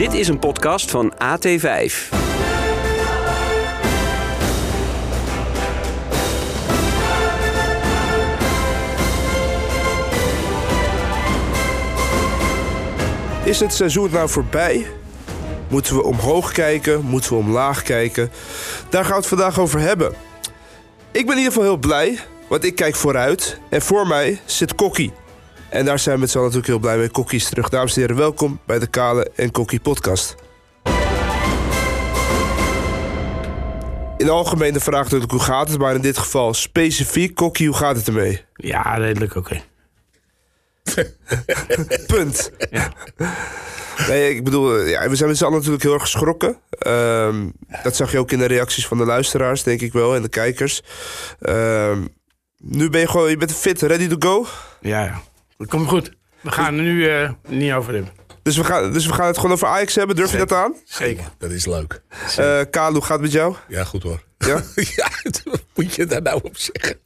Dit is een podcast van AT5. Is het seizoen nou voorbij? Moeten we omhoog kijken? Moeten we omlaag kijken? Daar gaan we het vandaag over hebben. Ik ben in ieder geval heel blij, want ik kijk vooruit. En voor mij zit Kokkie. En daar zijn we met z'n allen natuurlijk heel blij mee. Kokkie is terug. Dames en heren, welkom bij de Kale en Kokkie podcast. In de algemene vraag natuurlijk hoe gaat het, maar in dit geval specifiek. Kokkie, hoe gaat het ermee? Ja, redelijk oké. Punt. Nee, ik bedoel, ja, we zijn met z'n allen natuurlijk heel erg geschrokken. Ehm, dat zag je ook in de reacties van de luisteraars, denk ik wel, en de kijkers. Ehm, nu ben je gewoon, je bent fit, ready to go. Ja, ja. Dat komt goed. We gaan er nu eh, niet over hebben. Dus we, gaan, dus we gaan het gewoon over Ajax hebben. Durf je dat aan? Zeker. Dat is leuk. Eh Kaal, hoe gaat het met jou? Ja, goed hoor. Ja? ja, wat moet je daar nou op zeggen?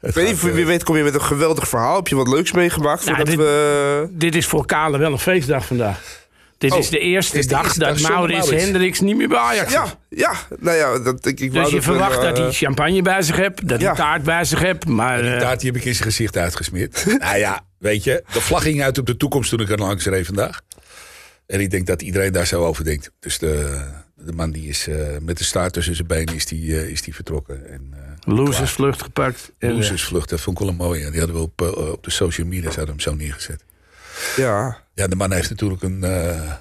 Ik weet niet, wie weet kom je met een geweldig verhaal. Heb je wat leuks meegemaakt? Nou, dit- we... Dit is voor Kale wel een feestdag vandaag. Dit Oh, is de eerste is de dag eerste dat dag zonder Maurits. Hendricks niet meer bij Ajax. Ja, ja. Nou ja, dat, ik, ik wou Dus je dat verwacht dat eh, hij champagne bij zich hebt, dat hij ja. taart bij zich hebt. Maar Die eh, taart die heb ik in zijn gezicht uitgesmeerd. nou ja, weet je, de vlag ging uit op de toekomst toen ik er langs reed vandaag. En ik denk dat iedereen daar zo over denkt. Dus de, de man die is eh, met de staart tussen zijn benen is die, eh, is die vertrokken. En, eh losersvlucht gepakt. Losersvlucht, dat vond ik wel een mooie. Die hadden we op, op de social media ze hadden hem zo neergezet. Ja, Ja, de man heeft natuurlijk een, eh,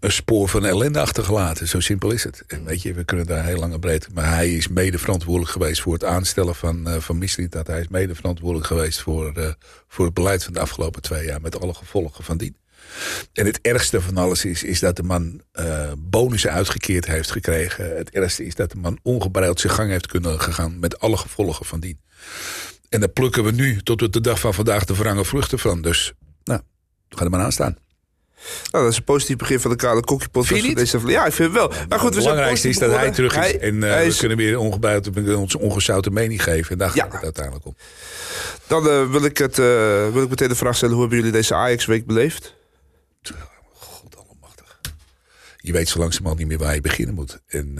een spoor van ellende achtergelaten. Zo simpel is het. En weet je, we kunnen daar heel lang en breed. Maar hij is mede verantwoordelijk geweest voor het aanstellen van, uh, van Mislintat. Hij is mede verantwoordelijk geweest voor, uh, voor het beleid van de afgelopen twee jaar. Met alle gevolgen van dien. En het ergste van alles is, is dat de man bonussen uitgekeerd heeft gekregen. Het ergste is dat de man ongebreid zijn gang heeft kunnen gegaan. Met alle gevolgen van dien. En daar plukken we nu tot op de dag van vandaag de verrangen vruchten van. Dus, nou, ga er maar aan staan. Nou, dat is een positief begin van de Kale Kokkie podcast. Van Deze... Ja, ik vind het wel. Maar goed, we het zijn belangrijkste is dat hij terug is. Hij- en uh, hij we kunnen weer onze ongezouten mening geven. En daar Ja. gaat het uiteindelijk om. Dan eh, wil, ik het, eh, wil ik meteen de vraag stellen: hoe hebben jullie deze Ajax-week beleefd? God allemachtig. Je weet zo langzamerhand niet meer waar je beginnen moet. En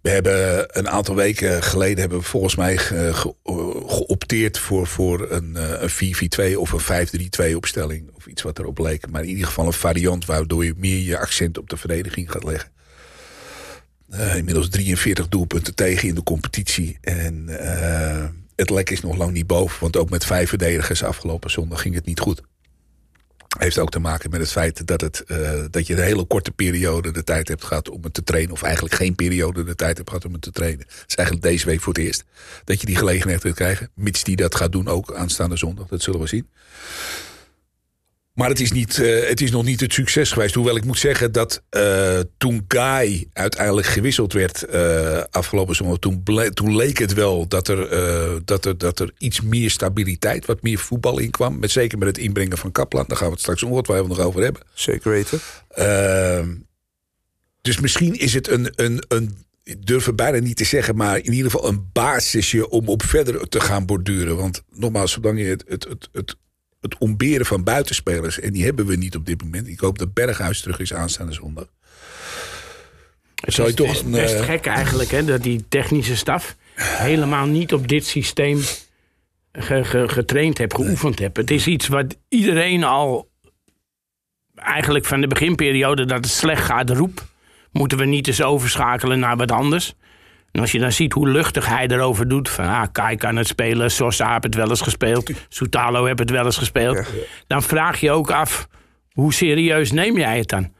we hebben een aantal weken geleden hebben we volgens mij ge, geopteerd voor, voor een, uh, een 4-4-2 of een 5-3-2 opstelling. Of iets wat erop leek. Maar in ieder geval een variant waardoor je meer je accent op de verdediging gaat leggen. Uh, inmiddels 43 doelpunten tegen in de competitie. En het lek is nog lang niet boven. Want ook met vijf verdedigers afgelopen zondag ging het niet goed. Heeft ook te maken met het feit dat, het, uh, dat je een hele korte periode de tijd hebt gehad om het te trainen. Of eigenlijk geen periode de tijd hebt gehad om het te trainen. Het is eigenlijk deze week voor het eerst dat je die gelegenheid kunt krijgen. Mits die dat gaat doen ook aanstaande zondag. Dat zullen we zien. Maar het is, niet, uh, het is nog niet het succes geweest. Hoewel ik moet zeggen dat uh, toen Kai uiteindelijk gewisseld werd uh, afgelopen zondag... Toen, toen leek het wel dat er, dat, er, dat er iets meer stabiliteit, wat meer voetbal in kwam. Met, zeker met het inbrengen van Kaplan. Daar gaan we het straks ongetwijfeld nog over hebben. Zeker weten. Ehm, dus misschien is het een, een, een ik durf het bijna niet te zeggen, maar in ieder geval een basisje om op verder te gaan borduren. Want nogmaals, zolang je het, het, het, het het ontberen van buitenspelers. En die hebben we niet op dit moment. Ik hoop dat Berghuis terug is aanstaande zondag. Het Zou is, toch het is een, best uh, gek eigenlijk hè, dat die technische staf helemaal niet op dit systeem ge, ge, getraind heeft, geoefend heeft. Het is iets wat iedereen al eigenlijk van de beginperiode dat het slecht gaat roept. Moeten we niet eens overschakelen naar wat anders. En als je dan ziet hoe luchtig hij erover doet. Van ah, Kai kan het spelen, Sosa heeft het wel eens gespeeld. Soutalo heeft het wel eens gespeeld. Ja. Dan vraag je ook af, hoe serieus neem jij het dan?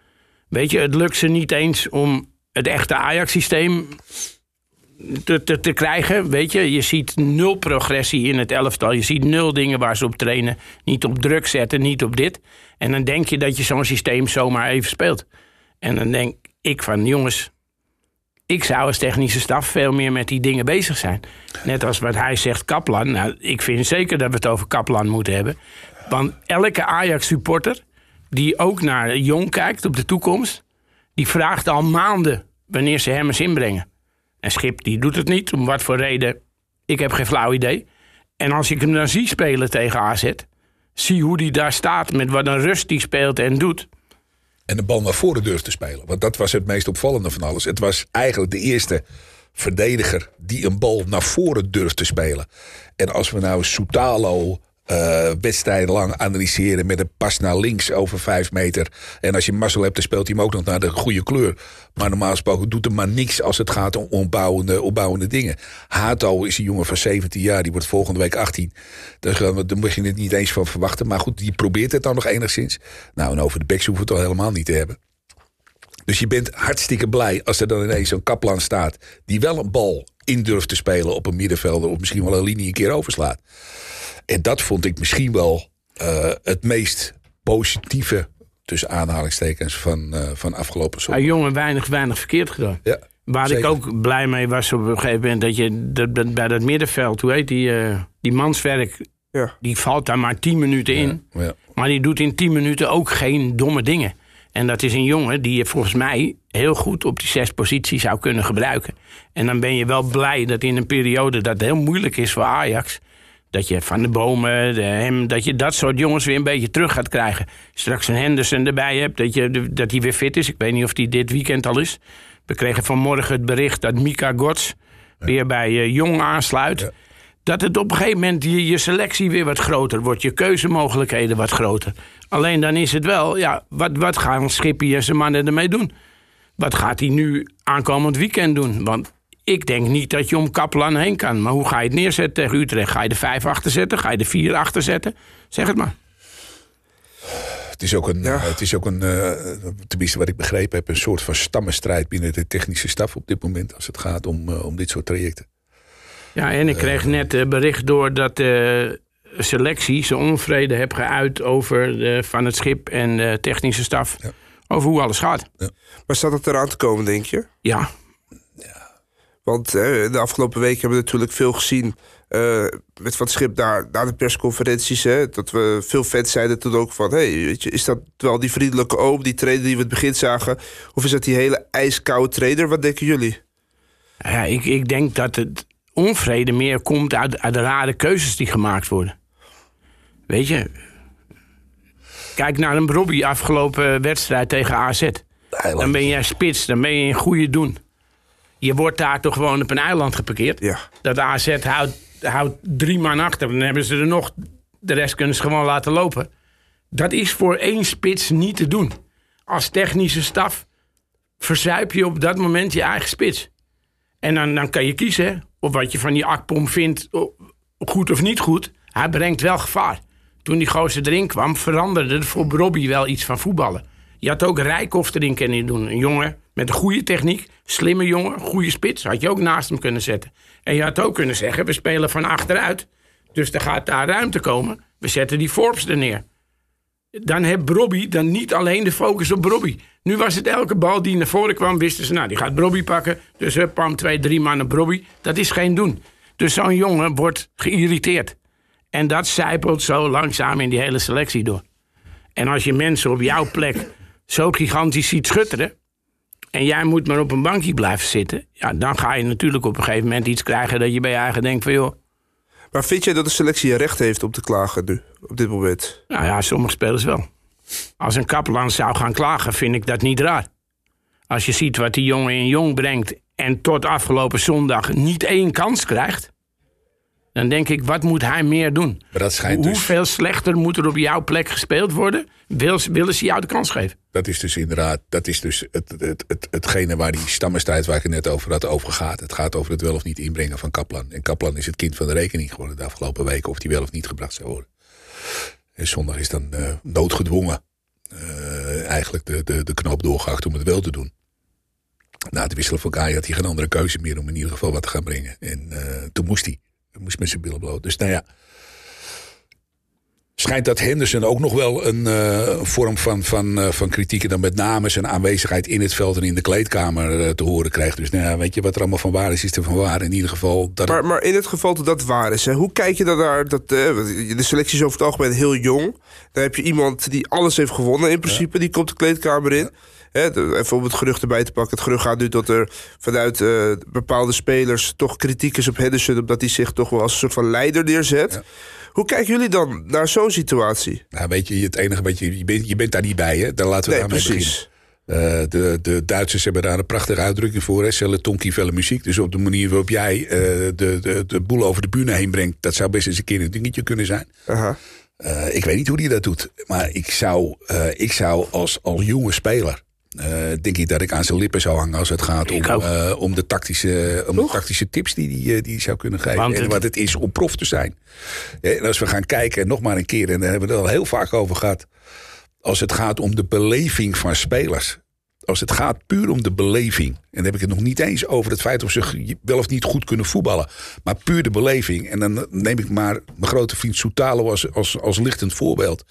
Weet je, het lukt ze niet eens om het echte Ajax-systeem te, te, te, krijgen. Weet je, je ziet nul progressie in het elftal. Je ziet nul dingen waar ze op trainen. Niet op druk zetten, niet op dit. En dan denk je dat je zo'n systeem zomaar even speelt. En dan denk ik van, jongens, ik zou als technische staf veel meer met die dingen bezig zijn. Net als wat hij zegt, Kaplan. Nou, ik vind zeker dat we het over Kaplan moeten hebben. Want elke Ajax-supporter die ook naar Jong kijkt op de toekomst... die vraagt al maanden wanneer ze hem eens inbrengen. En Schip die doet het niet, om wat voor reden, ik heb geen flauw idee. En als ik hem dan zie spelen tegen AZ... zie hoe hij daar staat met wat een rust die speelt en doet... En de bal naar voren durft te spelen. Want dat was het meest opvallende van alles. Het was eigenlijk de eerste verdediger die een bal naar voren durft te spelen. En als we nou Soutalo uh, wedstrijden lang analyseren met een pas naar links over vijf meter. En als je mazzel hebt, dan speelt hij hem ook nog naar de goede kleur. Maar normaal gesproken doet hem maar niks als het gaat om opbouwende, opbouwende dingen. Hato is een jongen van 17 jaar, die wordt volgende week 18. Daar, moet je het niet eens van verwachten. Maar goed, die probeert het dan nog enigszins. Nou, en over de backs hoeven we het al helemaal niet te hebben. Dus je bent hartstikke blij als er dan ineens zo'n kaplan staat... die wel een bal in durft te spelen op een middenvelder... of misschien wel een linie een keer overslaat. En dat vond ik misschien wel uh, het meest positieve... tussen aanhalingstekens van, uh, van afgelopen zondag. Ja, jongen, weinig, weinig verkeerd gedaan. Ja, Waar zeker. ik ook blij mee was op een gegeven moment... dat je dat, dat, bij dat middenveld, hoe heet die, uh, die manswerk... Ja. die valt daar maar 10 minuten in. Ja. Maar die doet in 10 minuten ook geen domme dingen. En dat is een jongen die je volgens mij heel goed op die zes posities zou kunnen gebruiken. En dan ben je wel blij dat in een periode dat heel moeilijk is voor Ajax. Dat je van de bomen, de hem, dat je dat soort jongens weer een beetje terug gaat krijgen. Straks een Henderson erbij hebt, dat, je, dat hij weer fit is. Ik weet niet of hij dit weekend al is. We kregen vanmorgen het bericht dat Mika Gots weer bij uh, Jong aansluit. Ja. Dat het op een gegeven moment je, je selectie weer wat groter wordt. Je keuzemogelijkheden wat groter. Alleen dan is het wel, ja, wat, wat gaan Schippie en zijn mannen ermee doen? Wat gaat hij nu aankomend weekend doen? Want ik denk niet dat je om Kaplan heen kan. Maar hoe ga je het neerzetten tegen Utrecht? Ga je de vijf achter zetten? Ga je de vier achter zetten? Zeg het maar. Het is ook een, Ja. het is ook een uh, tenminste wat ik begrepen heb, een soort van stammenstrijd binnen de technische staf op dit moment. Als het gaat om, uh, om dit soort trajecten. Ja, en ik kreeg net uh, bericht door dat de selectie zijn onvrede heeft geuit over de, van het schip en de technische staf. Ja. Over hoe alles gaat. Maar staat het eraan te komen, denk je? Ja, Want eh, de afgelopen weken hebben we natuurlijk veel gezien eh, met wat schip daar na de persconferenties. Hè, dat we veel fans zeiden toen ook van: hey, weet je, is dat wel die vriendelijke oom, die trainer die we het begin zagen? Of is dat die hele ijskoude trainer? Wat denken jullie? ja ik, ik denk dat het onvrede meer komt uit, uit de rare keuzes die gemaakt worden. Weet je, kijk naar een Brobby afgelopen wedstrijd tegen AZ. Dan ben jij spits, dan ben je in goede doen. Je wordt daar toch gewoon op een eiland geparkeerd. Ja. Dat AZ houdt, houdt drie man achter. Dan hebben ze er nog. De rest kunnen ze gewoon laten lopen. Dat is voor één spits niet te doen. Als technische staf verzuip je op dat moment je eigen spits. En dan, dan kan je kiezen of wat je van die Akpom vindt, goed of niet goed. Hij brengt wel gevaar. Toen die gozer erin kwam, veranderde er voor Robbie wel iets van voetballen. Je had ook Rijkoff erin kunnen doen. Een jongen met een goede techniek, slimme jongen, goede spits. Had je ook naast hem kunnen zetten. En je had ook kunnen zeggen, we spelen van achteruit. Dus er gaat daar ruimte komen. We zetten die Forbes er neer. Dan heeft Brobby dan niet alleen de focus op Brobby. Nu was het elke bal die naar voren kwam, wisten ze, nou, die gaat Brobby pakken. Dus hup, pam, twee, drie mannen Brobby. Dat is geen doen. Dus zo'n jongen wordt geïrriteerd. En dat zijpelt zo langzaam in die hele selectie door. En als je mensen op jouw plek zo gigantisch ziet schutteren. en jij moet maar op een bankje blijven zitten. ja, dan ga je natuurlijk op een gegeven moment iets krijgen dat je bij je eigen denkt: van joh. Maar vind jij dat de selectie recht heeft om te klagen nu, op dit moment? Nou ja, sommige spelers wel. Als een Kaplan zou gaan klagen, vind ik dat niet raar. Als je ziet wat die jongen in jong brengt. en tot afgelopen zondag niet één kans krijgt. Dan denk ik: wat moet hij meer doen? Maar dat schijnt dus, Hoeveel slechter moet er op jouw plek gespeeld worden? Wil, willen ze jou de kans geven? dat is dus inderdaad, dat is dus het, het, het, hetgene waar die stammenstrijd waar ik het net over had over gaat. Het gaat over het wel of niet inbrengen van Kaplan. En Kaplan is het kind van de rekening geworden de afgelopen weken of die wel of niet gebracht zou worden. En zondag is dan uh, noodgedwongen uh, eigenlijk de, de, de knoop doorgehakt om het wel te doen. Na het wisselen van Kai had hij geen andere keuze meer om in ieder geval wat te gaan brengen. En uh, toen moest hij. Moest met zijn billen bloot. Dus nou ja. Schijnt dat Henderson ook nog wel een uh, vorm van, van, uh, van kritiek... en dan met name zijn aanwezigheid in het veld en in de kleedkamer uh, te horen krijgt. Dus nou ja, weet je, wat er allemaal van waar is, is er van waar. In ieder geval... Dat maar, maar in het geval dat dat waar is, hè, hoe kijk je dan naar... Dat, de selectie is over het algemeen heel jong. Dan heb je iemand die alles heeft gewonnen in principe. Ja. Die komt de kleedkamer in. Ja. Hè, even om het gerucht erbij te pakken. Het gerucht gaat nu dat er vanuit bepaalde spelers toch kritiek is op Henderson... omdat hij zich toch wel als een soort van leider neerzet... Ja. Hoe kijken jullie dan naar zo'n situatie? Nou, weet je, het enige wat je, je, bent, je bent daar niet bij, hè? Daar laten we Nee, daarmee precies. beginnen. Eh, de, de Duitsers hebben daar een prachtige uitdrukking voor. Hè? Celle tonkie, velle muziek. Dus op de manier waarop jij eh, de, de, de boel over de bühne heen brengt... dat zou best eens een keer een dingetje kunnen zijn. Eh, ik weet niet hoe die dat doet. Maar ik zou, eh, ik zou als, als jonge speler... eh, denk ik dat ik aan zijn lippen zou hangen als het gaat om, eh, om, de, tactische, om de tactische tips die hij die, eh, die zou kunnen geven. Want en wat het is om prof te zijn. En als we gaan kijken, nog maar een keer, en daar hebben we het al heel vaak over gehad. Als het gaat om de beleving van spelers. Als het gaat puur om de beleving. En dan heb ik het nog niet eens over het feit of ze wel of niet goed kunnen voetballen. Maar puur de beleving. En dan neem ik maar mijn grote vriend Soutalo als, als, als lichtend voorbeeld.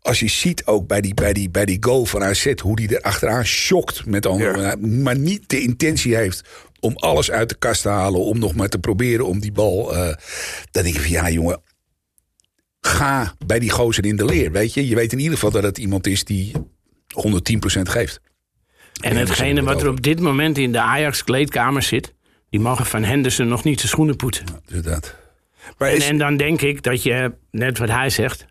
Als je ziet ook bij die, bij die, bij die goal van AZ hoe die er achteraan schokt. Met andere, Ja. Maar niet de intentie heeft om alles uit de kast te halen. Om nog maar te proberen om die bal. eh, dan denk ik van ja jongen, ga bij die gozer in de leer. Weet je, je weet in ieder geval dat het iemand is die 110% geeft. En hetgene wat er op dit moment in de Ajax-kleedkamer zit... die mogen van Henderson nog niet de schoenen poetsen. Dus dat. Maar En, is, en dan denk ik dat je, net wat hij zegt...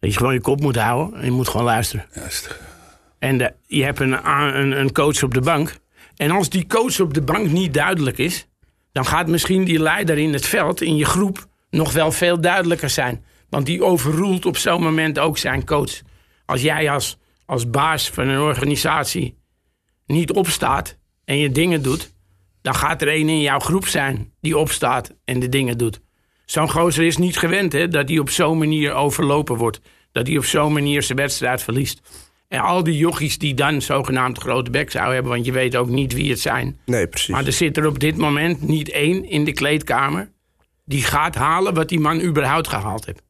dat je gewoon je kop moet houden en je moet gewoon luisteren. Juist. En de- je hebt een, een coach op de bank. En als die coach op de bank niet duidelijk is... dan gaat misschien die leider in het veld, in je groep... nog wel veel duidelijker zijn. Want die overroelt op zo'n moment ook zijn coach. Als jij als, als baas van een organisatie niet opstaat en je dingen doet... dan gaat er een in jouw groep zijn die opstaat en de dingen doet. Zo'n gozer is niet gewend hè, dat hij op zo'n manier overlopen wordt. Dat hij op zo'n manier zijn wedstrijd verliest. En al die jochies die dan zogenaamd grote bek zouden hebben... want je weet ook niet wie het zijn. nee, precies. Maar er zit er op dit moment niet één in de kleedkamer... die gaat halen wat die man überhaupt gehaald heeft.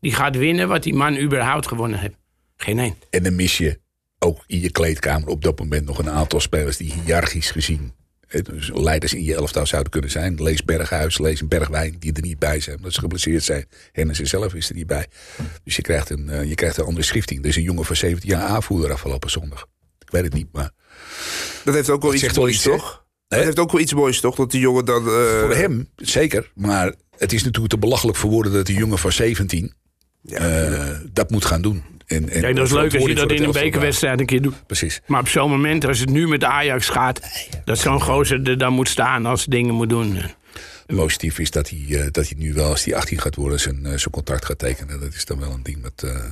Die gaat winnen wat die man überhaupt gewonnen heeft. Geen één. En dan mis je ook in je kleedkamer op dat moment nog een aantal spelers die hiërarchisch gezien dus leiders in je elftal zouden kunnen zijn. Lees Berghuis, lees een Bergwijn, die er niet bij zijn. Omdat ze geblesseerd zijn. Hennis zelf is er niet bij. Dus je krijgt een, eh, je krijgt een andere schifting. Er is een jongen van 17 jaar aanvoerder afgelopen zondag. Ik weet het niet, maar dat heeft ook wel iets moois, iets, toch? Dat heeft ook wel iets moois, toch? Dat die jongen dan... eh, voor hem zeker. Maar het is natuurlijk te belachelijk voor woorden dat die jongen van 17 eh, dat moet gaan doen. En, en dat is leuk als je dat in een bekerwedstrijd een keer doet. Precies. Maar op zo'n moment, als het nu met Ajax gaat... dat zo'n gozer er dan moet staan als dingen moet doen. Positief is dat hij, eh, dat hij nu wel, als hij 18 gaat worden, zijn, eh, zijn contract gaat tekenen. Dat is dan wel een ding wat. eh,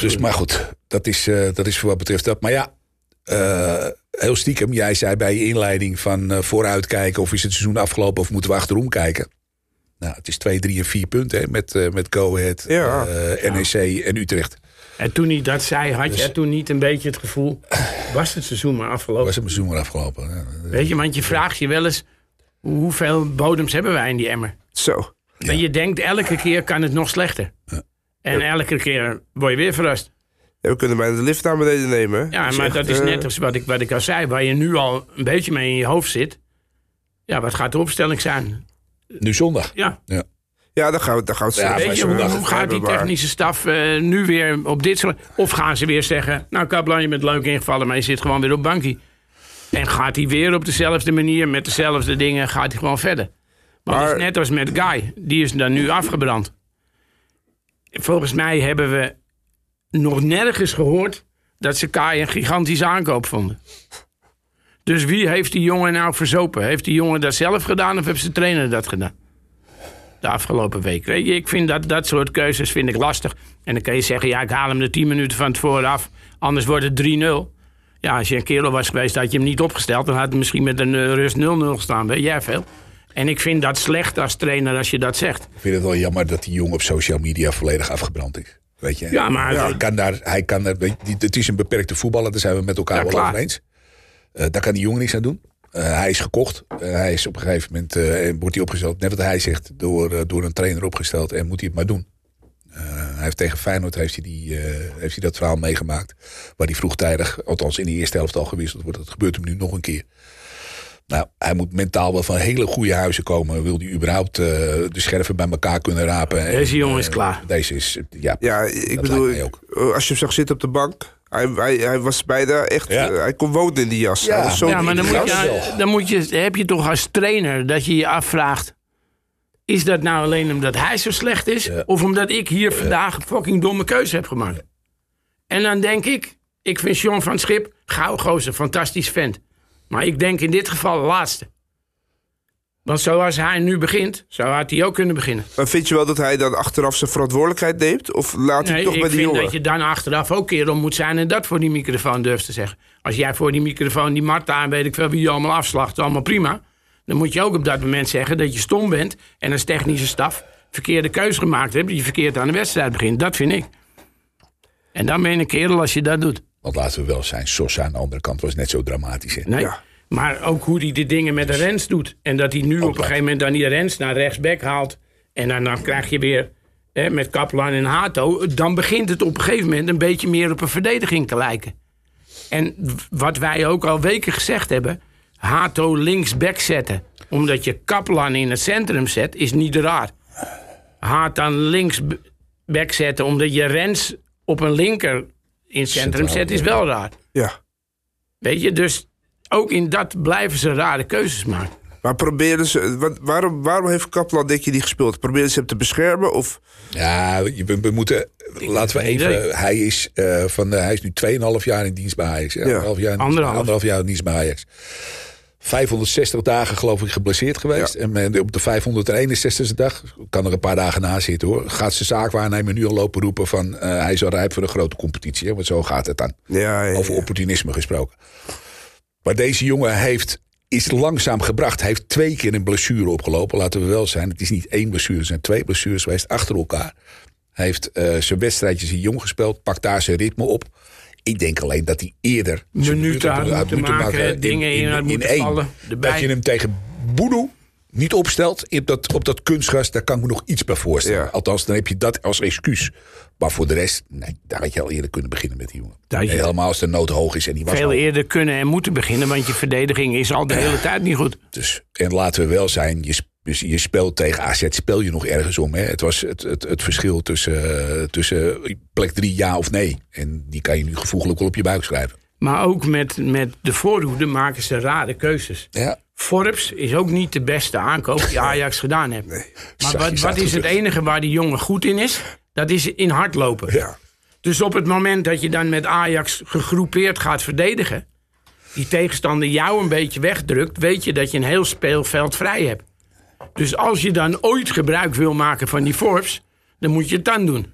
Dus, maar goed, dat is, dat is voor wat betreft dat. Maar ja, heel stiekem, jij zei bij je inleiding van vooruitkijken of is het seizoen afgelopen of moeten we achterom kijken. Nou, het is 2, 3 en 4 punten hè, met, eh, met Go Ahead, Ja. eh, NEC en Utrecht. En toen hij dat zei, had Dus- je toen niet een beetje het gevoel... was het seizoen maar afgelopen? Was het seizoen maar afgelopen? Ja, Weet je, want je vraagt je wel eens... hoeveel bodems hebben wij in die emmer? Zo. En je denkt, elke keer kan het nog slechter. En elke keer word je weer verrast. Ja, we kunnen bijna de lift naar beneden nemen. Ja, Dus maar echt, dat is eh, net als wat ik, wat ik al zei. Waar je nu al een beetje mee in je hoofd zit. Ja, wat gaat de opstelling zijn? Nu zondag. Ja, Ja. Ja, daar gaan we, daar gaan we het Ja, straks weet je, hoe, gaat die technische staf eh, nu weer op dit soort... Of gaan ze weer zeggen... Nou, Kaplan, je bent leuk ingevallen, maar je zit gewoon weer op bankie. En gaat hij weer op dezelfde manier, met dezelfde dingen, gaat hij gewoon verder. Maar, het Maar- is net als met Guy. Die is dan nu afgebrand. Volgens mij hebben we nog nergens gehoord... dat ze Kai een gigantische aankoop vonden. Dus wie heeft die jongen nou verzopen? Heeft die jongen dat zelf gedaan of heeft zijn trainer dat gedaan? de afgelopen week. Ik vind dat, dat soort keuzes vind ik lastig. En dan kan je zeggen, ja, ik haal hem er 10 minuten van tevoren af. Anders wordt het 3-0. Ja, als je een kerel was geweest, had je hem niet opgesteld. Dan had hij misschien met een eh, rust 0-0 gestaan. Weet jij veel? En ik vind dat slecht als trainer als je dat zegt. Ik vind het wel jammer dat die jongen op social media volledig afgebrand is. Weet je? Ja, maar- hij kan daar, hij kan daar, het is een beperkte voetballer, daar zijn we met elkaar Ja, wel over eens. Eh, daar kan die jongen niks aan doen. Eh, hij is gekocht. Eh, hij is op een gegeven moment eh, wordt hij opgesteld, net wat hij zegt, door, eh, door een trainer opgesteld en moet hij het maar doen. Eh, hij heeft tegen Feyenoord heeft hij, die, eh, heeft hij dat verhaal meegemaakt. Waar hij vroegtijdig, althans in de eerste helft al gewisseld wordt. Dat gebeurt hem nu nog een keer. Nou, hij moet mentaal wel van hele goede huizen komen. Wil hij überhaupt eh, de scherven bij elkaar kunnen rapen. Deze En, jongen is klaar. Deze is, ja, Ja, ik bedoel, als je hem zag zitten op de bank... Hij, hij, hij was bijna echt... Ja. eh, hij kon wonen in die jas. Ja. Hij zo Ja, maar dan, moet je, dan moet je, heb je toch als trainer dat je je afvraagt... is dat nou alleen omdat hij zo slecht is? Of omdat ik hier vandaag een fucking domme keuze heb gemaakt? En dan denk ik, ik vind John van Schip, gauw gozer, fantastisch vent. Maar ik denk in dit geval de laatste. Want zoals hij nu begint, zo had hij ook kunnen beginnen. Maar vind je wel dat hij dan achteraf zijn verantwoordelijkheid neemt? Of laat hij Nee, toch ik bij die vind jongen? dat je dan achteraf ook kerel moet zijn en dat voor die microfoon durft te zeggen. Als jij voor die microfoon die Marta en weet ik veel wie je allemaal afslacht, allemaal prima. Dan moet je ook op dat moment zeggen dat je stom bent en als technische staf verkeerde keuze gemaakt hebt, die je verkeerd aan de wedstrijd begint. Dat vind ik. En dan ben je een kerel als je dat doet. Want laten we wel zijn, Sosa aan de andere kant was net zo dramatisch. Hè? Nee. Ja. Maar ook hoe hij de dingen met de Rens doet. En dat hij nu op een gegeven moment dan die Rens naar rechtsback haalt. En dan, dan krijg je weer hè, met Kaplan en Hato. Dan begint het op een gegeven moment een beetje meer op een verdediging te lijken. En wat wij ook al weken gezegd hebben. Hato linksback zetten. Omdat je Kaplan in het centrum zet, is niet raar. Dan linksback zetten omdat je Rens op een linker in het centrum zet, is wel raar. Ja. Weet je, dus ook in dat blijven ze rare keuzes maken. Maar proberen ze... Waarom, waarom heeft Kaplan, denk je, niet gespeeld? Proberen ze hem te beschermen? Of... Ja, we, we moeten. Laten we even. idee. Hij is, eh, van, de- hij is nu 2,5 jaar in dienst bij Ajax. hè? Anderhalf jaar in dienst- Anderhalf. anderhalf jaar in dienst bij Ajax. 560 dagen geloof ik geblesseerd geweest. Ja. En men- op de 561ste dag, kan er een paar dagen na zitten hoor. Gaat zijn zaakwaarnemer nu al lopen roepen van eh, hij is al rijp voor een grote competitie. Hè? Want zo gaat het dan. Ja, ja, Over ja. opportunisme gesproken. Maar deze jongen heeft, is langzaam gebracht. Hij heeft twee keer een blessure opgelopen. Laten we wel zijn. Het is niet één blessure. Het zijn twee blessures geweest achter elkaar. Hij heeft eh, zijn wedstrijdjes in jong gespeeld. Pakt daar zijn ritme op. Ik denk alleen dat hij eerder... Minuten had moeten maken, dingen in had moeten één. vallen. Dat je hem tegen Boedoe niet opstelt op dat, op dat kunstgras. Daar kan ik me nog iets bij voorstellen. Ja. Althans, dan heb je dat als excuus. Maar voor de rest, nee, daar had je al eerder kunnen beginnen met die jongen. Dat je- Helemaal als de nood hoog is en die was Veel hoog. eerder kunnen en moeten beginnen, want je verdediging is al de hele tijd niet goed. Dus, en laten we wel zijn, je, dus je speelt tegen AZ, speel je nog ergens om. Hè? Het was het, het, het verschil tussen, eh, tussen plek drie ja of nee. En die kan je nu gevoeglijk wel op je buik schrijven. Maar ook met, met de voorhoede maken ze rare keuzes. Ja. Forbes is ook niet de beste aankoop die Ajax gedaan heeft. Maar wat, wat is het enige waar die jongen goed in is? Dat is in hardlopen. Ja. Dus op het moment dat je dan met Ajax gegroepeerd gaat verdedigen... die tegenstander jou een beetje wegdrukt... weet je dat je een heel speelveld vrij hebt. Dus als je dan ooit gebruik wil maken van die Forbes... dan moet je het dan doen.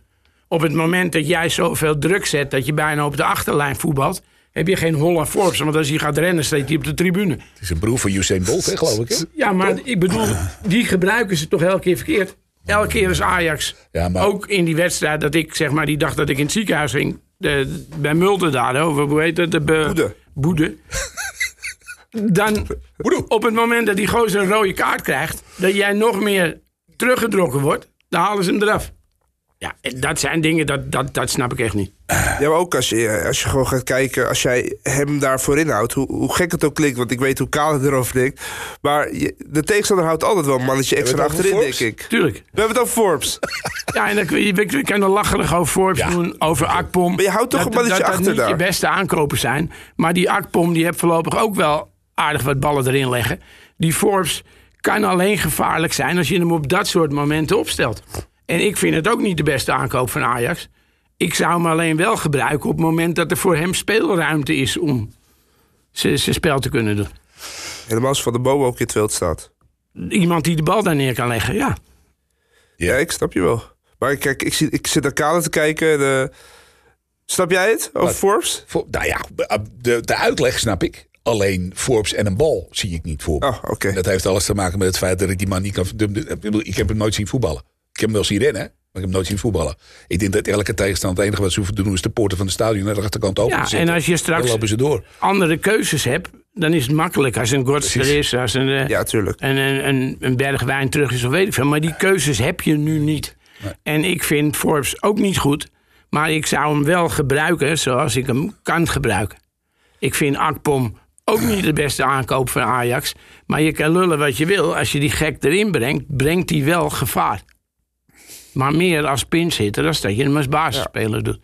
Op het moment dat jij zoveel druk zet... dat je bijna op de achterlijn voetbalt... heb je geen Holland Forbes. Want als hij gaat rennen, staat hij op de tribune. Het is een broer van Usain Bolt, hè, geloof ik. Hè? Ja, maar ik bedoel, die gebruiken ze toch elke keer verkeerd. Elke keer is Ajax, Ja, maar- ook in die wedstrijd dat ik zeg maar die dag dat ik in het ziekenhuis ging, de, bij Mulder daar, over hoe heet het? De be- Boede. Boede. Dan op het moment dat die gozer een rode kaart krijgt, dat jij nog meer teruggedrokken wordt, dan halen ze hem eraf. Ja, en dat zijn dingen, dat, dat, dat snap ik echt niet. Ja, maar ook als je, als je gewoon gaat kijken, als jij hem daarvoor inhoudt, hoe, hoe gek het ook klinkt, want ik weet hoe Kale erover denkt. Maar je- de tegenstander houdt altijd wel een mannetje extra het achterin, denk ik. Tuurlijk. We hebben het over Forbes. Ja, en dan kun je, we kunnen lacherig over Forbes Ja. doen, over Akpom. Maar je houdt toch dat, een mannetje dat, dat achter je beste aankopen zijn. Maar die Akpom die heeft voorlopig ook wel aardig wat ballen erin leggen. Die Forbes kan alleen gevaarlijk zijn als je hem op dat soort momenten opstelt. En ik vind het ook niet de beste aankoop van Ajax. Ik zou hem alleen wel gebruiken op het moment dat er voor hem speelruimte is om zijn spel te kunnen doen. Helemaal als Van de Boom ook in het veld staat. Iemand die de bal daar neer kan leggen, ja. Ja, ik snap je wel. Maar kijk, ik, zie, ik zit naar Kale te kijken. En, eh, snap jij het over Wat? Forbes? Voor- nou ja, de, de uitleg snap ik. Alleen Forbes en een bal zie ik niet voor. Oh, oké. En Dat heeft alles te maken met het feit dat ik die man niet kan. de- de- ik heb hem nooit zien voetballen. Ik heb hem wel zien rennen, hè, maar ik heb hem nooit zien voetballen. Ik denk dat elke tegenstander het enige wat ze hoeven te doen is de poorten van de stadion naar de achterkant open Ja, te zetten. en als je straks- Dan lopen ze door. Andere keuzes hebt, dan is het makkelijk als een Gortster Precies. is, als een... eh, Ja, tuurlijk. en een, een, een berg wijn terug is of weet ik veel. Maar die keuzes heb je nu niet. En ik vind Forbes ook niet goed. Maar ik zou hem wel gebruiken zoals ik hem kan gebruiken. Ik vind Akpom ook niet de beste aankoop van Ajax. Maar je kan lullen wat je wil. Als je die gek erin brengt, brengt hij wel gevaar. Maar meer als pinchitter dan dat je hem als basisspeler doet.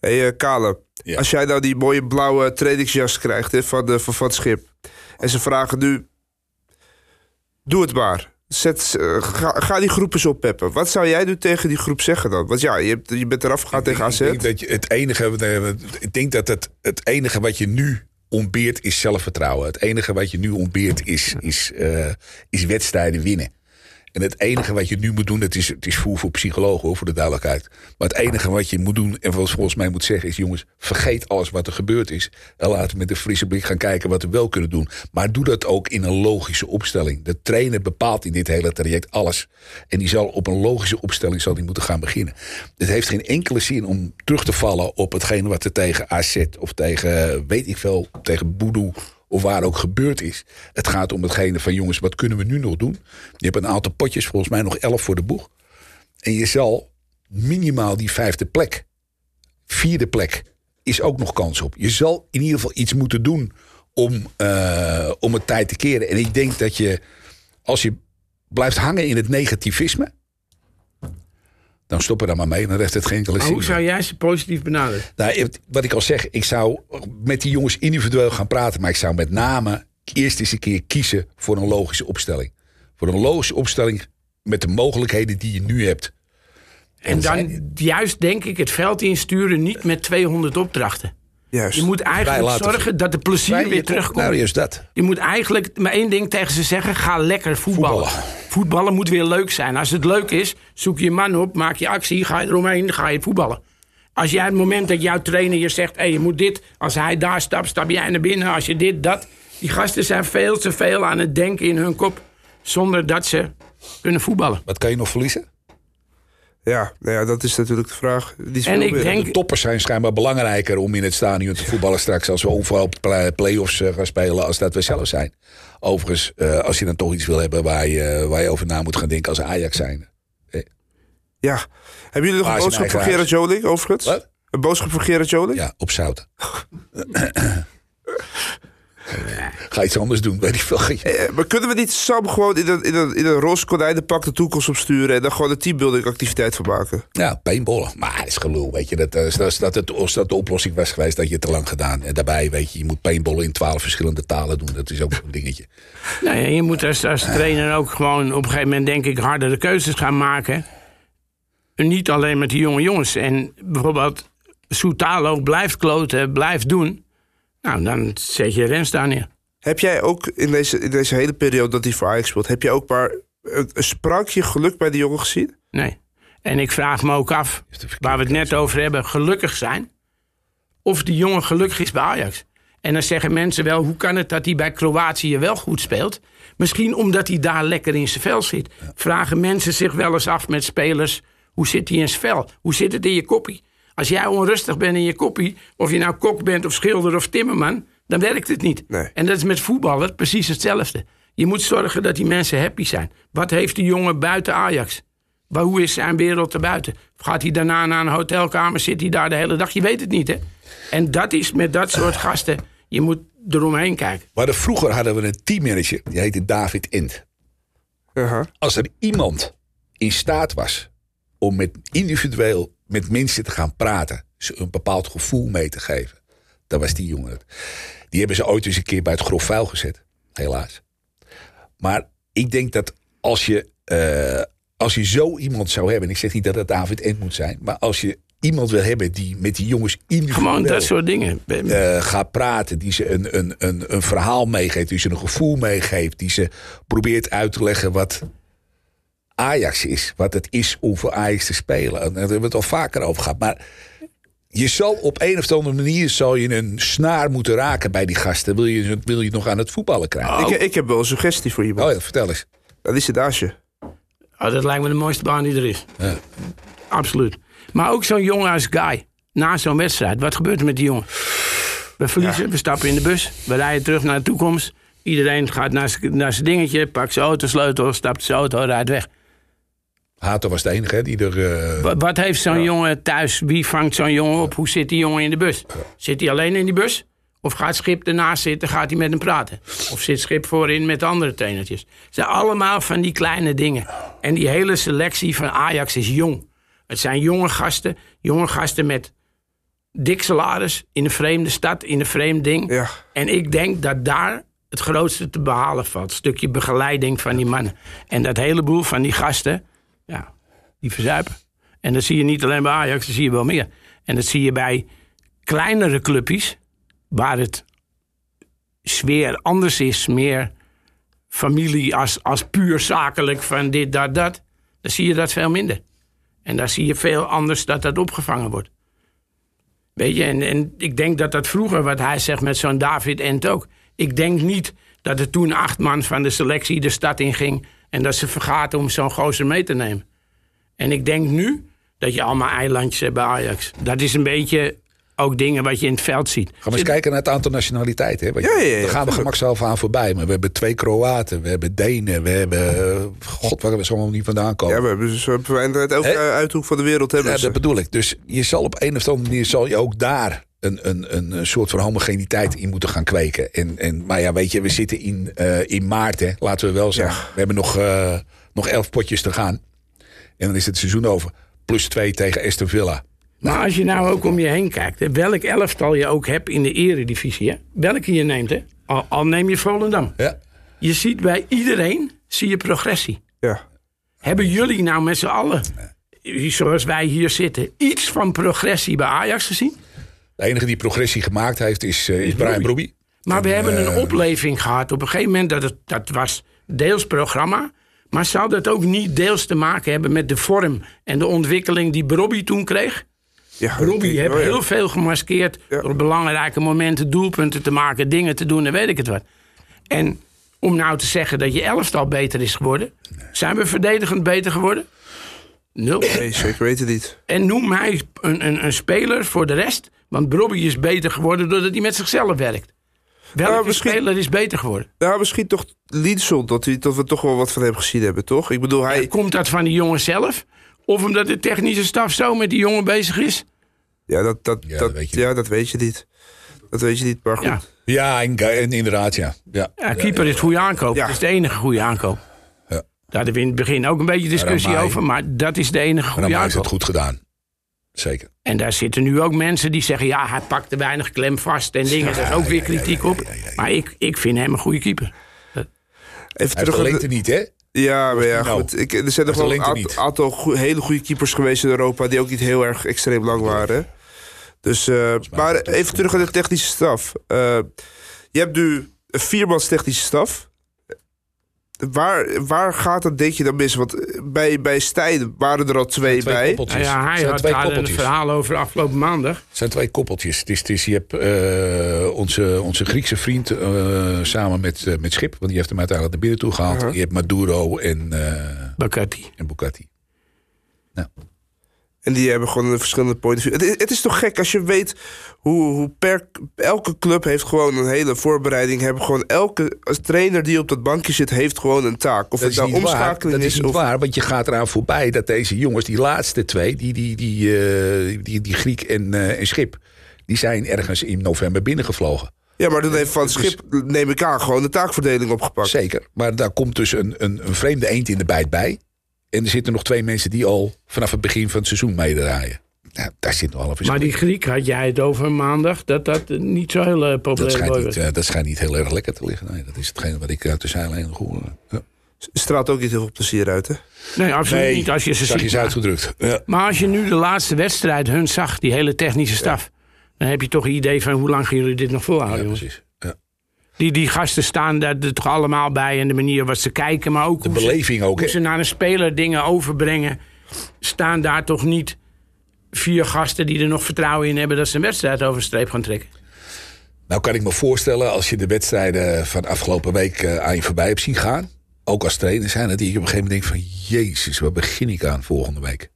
Hé, hey, Kale. Ja. Als jij nou die mooie blauwe trainingsjas krijgt hè, van, de, van, van het schip. En ze vragen nu... Doe het maar. Zet, eh, ga, ga die groep eens oppeppen. Wat zou jij nu tegen die groep zeggen dan? Want ja, je, hebt, je bent eraf gegaan tegen AZ. Ik denk dat je het enige, ik denk dat het, het enige wat je nu ontbeert is zelfvertrouwen. Het enige wat je nu ontbeert is, is, eh, is wedstrijden winnen. En het enige wat je nu moet doen, het is, het is voer voor psychologen hoor, voor de duidelijkheid. Maar het enige wat je moet doen, en wat volgens mij moet zeggen, is: jongens, vergeet alles wat er gebeurd is. En laten we met een frisse blik gaan kijken wat we wel kunnen doen. Maar doe dat ook in een logische opstelling. De trainer bepaalt in dit hele traject alles. En die zal op een logische opstelling zal die moeten gaan beginnen. Het heeft geen enkele zin om terug te vallen op hetgene wat er tegen AZ of tegen, weet ik veel, tegen Boedoe of waar ook gebeurd is. Het gaat om hetgene van jongens, wat kunnen we nu nog doen? Je hebt een aantal potjes, volgens mij nog elf voor de boeg. En je zal minimaal die vijfde plek, vierde plek, is ook nog kans op. Je zal in ieder geval iets moeten doen om, uh, om het tijd te keren. En ik denk dat je, als je blijft hangen in het negativisme dan stoppen daar maar mee. Dan rest het geen enkele Hoe zou jij ze positief benaderen? Nou, wat ik al zeg, ik zou met die jongens individueel gaan praten. Maar ik zou met name eerst eens een keer kiezen voor een logische opstelling. Voor een logische opstelling met de mogelijkheden die je nu hebt. En, dan juist denk ik het veld insturen niet met 200 opdrachten. Juist. Je moet eigenlijk zorgen dat de plezier weer terugkomt. Nou, juist dat. Je moet eigenlijk maar één ding tegen ze zeggen: ga lekker voetballen. voetballen. moet weer leuk zijn. Als het leuk is, zoek je man op, maak je actie, ga je eromheen, ga je voetballen. Als jij het moment dat jouw trainer je zegt: hey, je moet dit, als hij daar stapt, stap jij naar binnen. Als je dit, dat. Die gasten zijn veel te veel aan het denken in hun kop, zonder dat ze kunnen voetballen. Wat kan je nog verliezen? Ja, nou ja, dat is natuurlijk de vraag. Die en ik denk... De toppers zijn schijnbaar belangrijker om in het stadion te voetballen straks... als we overal play-offs eh, gaan spelen als dat we zelf zijn. Overigens, uh, als je dan toch iets wil hebben waar je, waar je over na moet gaan denken als Ajax zijn. Eh. Ja. Hebben jullie nog een boodschap voor Gerard Joling overigens? Wat? Een boodschap voor Gerard Joling? Ja, op zout. Ga iets anders doen, weet ik veel. Eh, maar kunnen we niet samen gewoon in een, in een, in een roze konijnenpak de toekomst opsturen... en dan gewoon een teambuilding activiteit van maken? Ja, paintballen. Maar het is gelul, weet je. Dat, dat, eh, dat, dat, als dat de oplossing was geweest, dat je het te lang gedaan. En daarbij, weet je, je moet paintballen in twaalf verschillende talen doen. Dat is ook een dingetje. Nou ja, je moet als, als trainer ook gewoon op een gegeven moment, denk ik, hardere keuzes gaan maken. En niet alleen met die jonge jongens. En bijvoorbeeld Soetalo blijft kloten, blijft doen... Nou, dan zet je Rens daar neer. Heb jij ook in deze, in deze hele periode dat hij voor Ajax speelt... heb jij ook maar een, een sprankje geluk bij die jongen gezien? Nee. En ik vraag me ook af, waar we het net over hebben, gelukkig zijn... of die jongen gelukkig is bij Ajax. En dan zeggen mensen wel, hoe kan het dat hij bij Kroatië wel goed speelt? Misschien omdat hij daar lekker in zijn vel zit. Vragen mensen zich wel eens af met spelers... hoe zit hij in zijn vel? Hoe zit het in je koppie? Als jij onrustig bent in je koppie, of je nou kok bent of schilder of timmerman, dan werkt het niet. En dat is met voetballen precies hetzelfde. Je moet zorgen dat die mensen happy zijn. Wat heeft die jongen buiten Ajax? Hoe is zijn wereld erbuiten? Gaat hij daarna naar een hotelkamer? Zit hij daar de hele dag? Je weet het niet, hè? En dat is met dat soort gasten. Je moet eromheen kijken. Maar vroeger hadden we een teammanager. Die heette David Int. Als er iemand in staat was om met individueel met mensen te gaan praten. Ze een bepaald gevoel mee te geven. Dat was die jongen. Die hebben ze ooit eens een keer bij het grof vuil gezet. Helaas. Maar ik denk dat als je, uh, als je zo iemand zou hebben. Ik zeg niet dat het David End moet zijn. Maar als je iemand wil hebben die met die jongens individueel... Gewoon dat soort dingen. Uh, gaat praten. Die ze een, een, een, een verhaal meegeeft. Die ze een gevoel meegeeft. Die ze probeert uit te leggen wat Ajax is. Wat het is om voor Ajax te spelen. Daar hebben we het al vaker over gehad. Maar je zal op een of andere manier zal je een snaar moeten raken bij die gasten. Wil je, wil je nog aan het voetballen krijgen? Ik, ik, heb wel een suggestie voor je. Oh ja, vertel eens. Dat is het Asje. Oh, dat lijkt me de mooiste baan die er is. Ja. Absoluut. Maar ook zo'n jongen als Guy. Na zo'n wedstrijd. Wat gebeurt er met die jongen? We verliezen, we stappen in de bus. We rijden terug naar de toekomst. Iedereen gaat naar zijn dingetje, pakt zijn autosleutel, stapt zijn auto, rijdt weg. Hato was de enige die er... Uh... Wat, heeft zo'n jongen thuis? Wie vangt zo'n jongen op? Hoe zit die jongen in de bus? Zit hij alleen in die bus? Of gaat Schip ernaast zitten, gaat hij met hem praten? Of zit Schip voorin met andere trainertjes? Het zijn allemaal van die kleine dingen. En die hele selectie van Ajax is jong. Het zijn jonge gasten, jonge gasten met dik salaris in een vreemde stad, in een vreemd ding. Ja. En ik denk dat daar het grootste te behalen valt. Een stukje begeleiding van die mannen. En dat heleboel van die gasten, ja, die verzuipen. En dat zie je niet alleen bij Ajax, dat zie je wel meer. En dat zie je bij kleinere clubjes, waar het sfeer anders is, meer familie als, als puur zakelijk van dit, dat, dat. Dan zie je dat veel minder. En daar zie je veel anders dat dat opgevangen wordt. Weet je, en, en ik denk dat dat vroeger, wat hij zegt met zo'n David Ent ook. Ik denk niet dat er toen acht man van de selectie de stad in ging. En dat ze vergaten om zo'n gozer mee te nemen. En ik denk nu dat je allemaal eilandjes hebt bij Ajax. Dat is een beetje ook dingen wat je in het veld ziet. Gaan we eens kijken naar het aantal nationaliteiten. Hè? Want Ja, ja, ja, Daar gaan we tuurlijk. gemakshalve aan voorbij. Maar we hebben twee Kroaten, we hebben Denen, we hebben... eh, God, waar we zo allemaal niet vandaan komen. Ja, we hebben op uit elke uithoek van de wereld hebben Ja, ze. dat bedoel ik. Dus je zal op een of andere manier zal je ook daar een, een, een, soort van homogeniteit in moeten gaan kweken. En, en, maar ja, weet je, we zitten in, eh, in maart, hè, laten we wel zeggen. We hebben nog, eh, nog elf potjes te gaan. En dan is het seizoen over. Plus twee tegen Aston Villa. Maar als je nou ook om je heen kijkt, hè, welk elftal je ook hebt in de eredivisie, hè, welke je neemt, hè, al, al neem je Volendam. Ja. Je ziet bij iedereen zie je progressie. Ja. Hebben jullie nou met z'n allen, zoals wij hier zitten, iets van progressie bij Ajax gezien? De enige die progressie gemaakt heeft is, eh, is Brian Brobbey. Maar we hebben een opleving gehad op een gegeven moment. Dat, het, dat was deels programma. Maar zou dat ook niet deels te maken hebben met de vorm en de ontwikkeling die Robbie toen kreeg? Ja, Robbie heeft oh ja. heel veel gemaskeerd Ja. door belangrijke momenten doelpunten te maken, dingen te doen en weet ik het wat. En om nou te zeggen dat je elftal beter is geworden, zijn we verdedigend beter geworden? Nul. Nee, zeker weten niet. En noem mij een, een, een speler voor de rest. Want Robbie is beter geworden doordat hij met zichzelf werkt. Welke Nou, misschien- speler is beter geworden? Nou, misschien toch Linsel, dat, hij- dat we toch wel wat van hem gezien hebben, toch? Ik bedoel, hij... Komt dat van die jongen zelf? Of omdat de technische staf zo met die jongen bezig is? Ja, dat, dat, Ja, dat, dat weet je ja, dat weet je niet. Dat weet je niet, maar goed. Ja, Ja, en, en inderdaad, ja. ja. ja keeper is goede aankoop. Ja. Dat is de enige goede aankoop. Ja. Daar hadden we in het begin ook een beetje discussie Ramai. over. Maar dat is de enige Maar goede dan heeft het goed gedaan. Zeker. En daar zitten nu ook mensen die zeggen... ja, hij pakt te weinig klem vast en dingen. Daar is ook weer kritiek op. Maar ik, ik vind hem een goede keeper. Even Hij heeft terug niet, hè? Ja, maar ja, nou? goed. Ik, er zijn nog Hij wel een aantal, goe- hele goede keepers geweest in Europa... die ook niet heel erg extreem lang waren. Dus, eh, maar even terug naar de technische staf. Eh, je hebt nu een viermans technische staf. Waar, waar gaat dat, denk je, dan mis? Want bij, bij Stijn waren er al twee, Twee bij. koppeltjes. Nou ja, hij Het zijn had twee daar een koppeltjes. verhaal over afgelopen maandag. Het zijn twee koppeltjes. Het is, het is, je hebt eh, onze, onze Griekse vriend eh, samen met, eh, met Schip. Want die heeft hem uiteindelijk naar binnen toe gehaald. Uh-huh. Je hebt Maduro en, eh Bakati. en Bugatti. En die hebben gewoon een verschillende point of view. Het, is- het is toch gek als je weet hoe, hoe per, elke club heeft gewoon een hele voorbereiding. Hebben gewoon elke als trainer die op dat bankje zit, heeft gewoon een taak. Of Dat het is nou niet waar. omschakeling Dat is is. niet of, waar, want je gaat eraan voorbij dat deze jongens, die laatste twee, die, die, die, eh, die, die Griek en, eh, en Schip, die zijn ergens in november binnengevlogen. Ja, maar dan heeft Van Schip, neem ik aan, gewoon de taakverdeling opgepakt. Zeker. Maar daar komt dus een, een, een vreemde eend in de bijt bij. En er zitten nog twee mensen die al vanaf het begin van het seizoen meedraaien. Nou, daar zit nog verschil. Maar die Griek had jij het over maandag, dat dat niet zo heel uh, probleem dat, schijnt was. niet, eh, dat schijnt niet heel erg lekker te liggen. Nee, dat is hetgene wat ik uit de zijlijn hoor. Ja. Straalt ook niet heel veel plezier uit, hè? Nee, absoluut niet als je ze zag ziet. je Maar, uitgedrukt. Ja. maar als je nu de laatste wedstrijd hun zag, die hele technische staf... dan heb je toch een idee van hoe lang gaan jullie dit nog volhouden, ja, precies. Die, die gasten staan daar er toch allemaal bij en de manier waarop ze kijken... maar ook De hoe ze, beleving ook. hoe ze naar een speler dingen overbrengen... staan daar toch niet vier gasten die er nog vertrouwen in hebben... dat ze een wedstrijd over streep gaan trekken. Nou kan ik me voorstellen, als je de wedstrijden van afgelopen week eh, aan je voorbij hebt zien gaan. Ook als trainer zijn, dat je op een gegeven moment denkt van... Jezus, waar begin ik aan volgende week?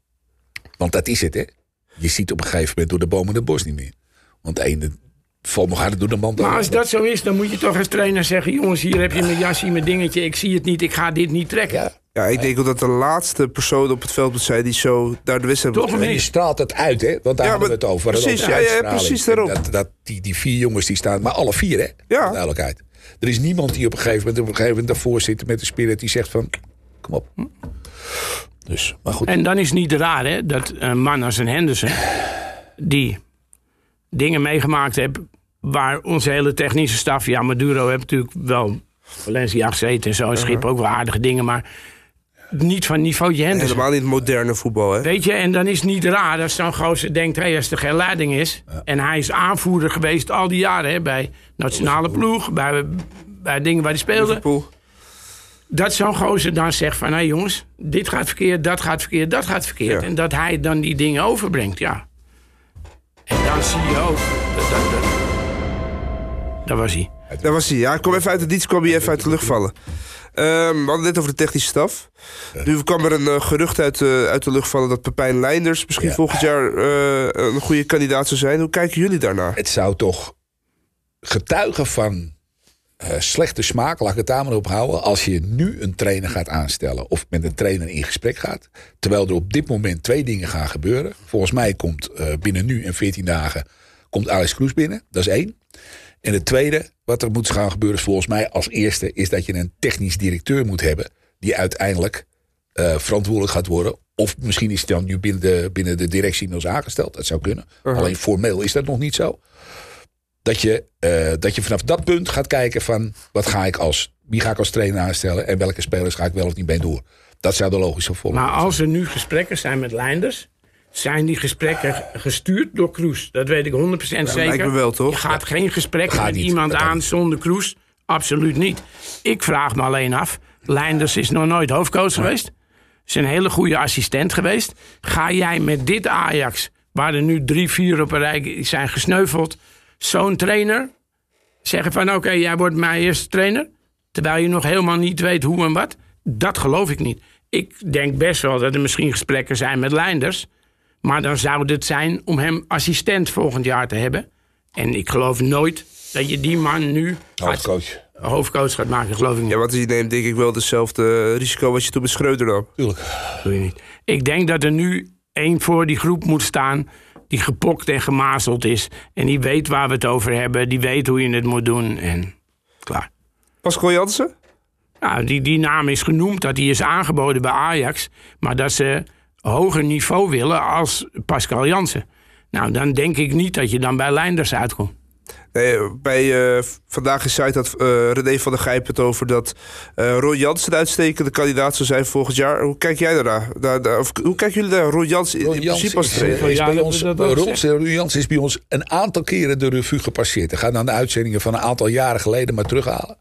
Want dat is het, hè? Je ziet op een gegeven moment door de bomen het bos niet meer. Want de ene valt nog harder door de Maar als dat zo is, dan moet je toch als trainer zeggen... jongens, hier heb je mijn jasje, mijn dingetje, ik zie het niet, ik ga dit niet trekken. Ja, Ja, ik denk ook dat de laatste persoon op het veld moet zijn die zo daar de wedstrijd Toch straalt het uit, hè? Want daar Ja, hadden we het over. Precies, ja, precies En daarom. Dat, dat, die, die vier jongens die staan, maar alle vier, hè? Ja. Duidelijkheid. Er is niemand die op een gegeven moment, op een gegeven moment daarvoor zit met de spirit die zegt van, kom op. Dus, maar goed. En dan is het niet raar hè, dat een man als een Henderson... die dingen meegemaakt heeft waar onze hele technische staf... Ja, Maduro heeft natuurlijk wel Valencia gezeten en zo. En Schip ook wel aardige dingen, maar niet van niveau Jensen. Helemaal niet moderne voetbal, hè? Weet je, en dan is het niet raar als zo'n gozer denkt... Hey, als er geen leiding is... en hij is aanvoerder geweest al die jaren... Hè, bij nationale ploeg, bij, bij dingen waar hij speelde... Liverpool. dat zo'n gozer dan zegt van... hé hey jongens, dit gaat verkeerd, dat gaat verkeerd, dat gaat verkeerd. Ja. En dat hij dan die dingen overbrengt, ja. En dan zie je ook... Dat, dat, dat, daar was hij. Daar was hij. Ja, ik kwam even uit de dienst, kwam hij even uit de lucht vallen. Ehm, we hadden net over de technische staf. Nu kwam er een eh, gerucht uit, eh, uit de lucht vallen dat Pepijn Leinders misschien Ja. volgend jaar eh, een goede kandidaat zou zijn. Hoe kijken jullie daarnaar? Het zou toch getuigen van eh, slechte smaak, laat ik het daar maar op houden. Als je nu een trainer gaat aanstellen of met een trainer in gesprek gaat. Terwijl er op dit moment twee dingen gaan gebeuren. Volgens mij komt eh, binnen nu en 14 dagen komt Alex Kroes binnen. Dat is één. En het tweede wat er moet gaan gebeuren is volgens mij als eerste... is dat je een technisch directeur moet hebben... die uiteindelijk eh, verantwoordelijk gaat worden. Of misschien is het dan nu binnen de, binnen de directie inmiddels aangesteld. Dat zou kunnen. Alleen formeel is dat nog niet zo. Dat je, eh, dat je vanaf dat punt gaat kijken van... Wat ga ik als, wie ga ik als trainer aanstellen... en welke spelers ga ik wel of niet mee door. Dat zou de logische volgende Maar als er nu gesprekken zijn met Leinders... zijn die gesprekken gestuurd door Kroes. Dat weet ik 100% zeker. lijkt me wel, toch? Je gaat geen gesprek Gaat met niet. iemand Dat aan niet. zonder Kroes. Absoluut niet. Ik vraag me alleen af... Leinders is nog nooit hoofdcoach geweest. Is een hele goede assistent geweest. Ga jij met dit Ajax... waar er nu drie, vier op een rij zijn gesneuveld... zo'n trainer zeggen van... oké, jij wordt mijn eerste trainer... terwijl je nog helemaal niet weet hoe en wat... dat geloof ik niet. Ik denk best wel dat er misschien gesprekken zijn met Leinders... maar dan zou het zijn om hem assistent volgend jaar te hebben. En ik geloof nooit dat je die man nu gaat, hoofdcoach. hoofdcoach gaat maken. Geloof ik niet. Ja, want je neemt denk ik wel hetzelfde risico wat je toen met Schreuder nam. Tuurlijk. doe je niet. Ik denk dat er nu één voor die groep moet staan. Die gepokt en gemazeld is. En die weet waar we het over hebben. Die weet hoe je het moet doen. En klaar. Pascal Jansen? Nou, die, die naam is genoemd, dat die is aangeboden bij Ajax. Maar dat ze hoger niveau willen als Pascal Jansen. Nou, dan denk ik niet dat je dan bij Leinders uitkomt. Nee, bij eh, vandaag in site had eh, René van der Gijp het over dat eh Roy Jansen een uitstekende kandidaat zou zijn volgend jaar. Hoe kijk jij daarna? Daar, daar, of, hoe kijken jullie naar Roy Jansen in, in principe als is, trainer? is Ja, bij dat- ons, dat- dat Ron- zegt. Roy Jansen is bij ons een aantal keren de revue gepasseerd. Ga dan de uitzendingen van een aantal jaren geleden maar terughalen.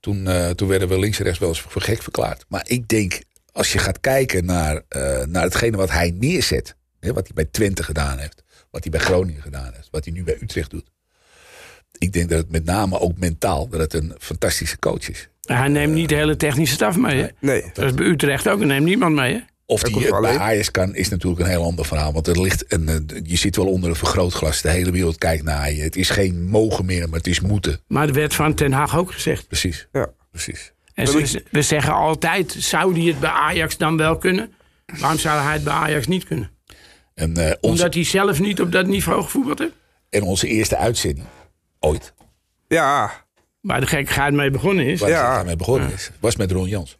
Toen, eh, toen werden we links en rechts wel eens voor gek verklaard. Maar ik denk, als je gaat kijken naar, eh, naar hetgene wat hij neerzet. Hè, wat hij bij Twente gedaan heeft. Wat hij bij Groningen gedaan heeft. Wat hij nu bij Utrecht doet. Ik denk dat het met name ook mentaal dat het een fantastische coach is. Hij neemt niet de hele technische staf mee. Hè? Nee. Dat is bij Utrecht ook. Hij neemt niemand mee. Hè? Of Hij die het bij. Ajax kan, is natuurlijk een heel ander verhaal. Want er ligt een, eh, je zit wel onder een vergrootglas. De hele wereld kijkt naar je. Het is geen mogen meer, maar het is moeten. Maar er werd van Ten Haag ook gezegd. Precies. Ja. Precies. En ze, we zeggen altijd, zou hij het bij Ajax dan wel kunnen? Waarom zou hij het bij Ajax niet kunnen? En, eh, onze, Omdat hij zelf niet op dat niveau gevoetbald heeft? en onze eerste uitzending, ooit, Ja. Waar de gekkigheid mee begonnen is. waar Ja. het mee begonnen is, was met Ron Jans.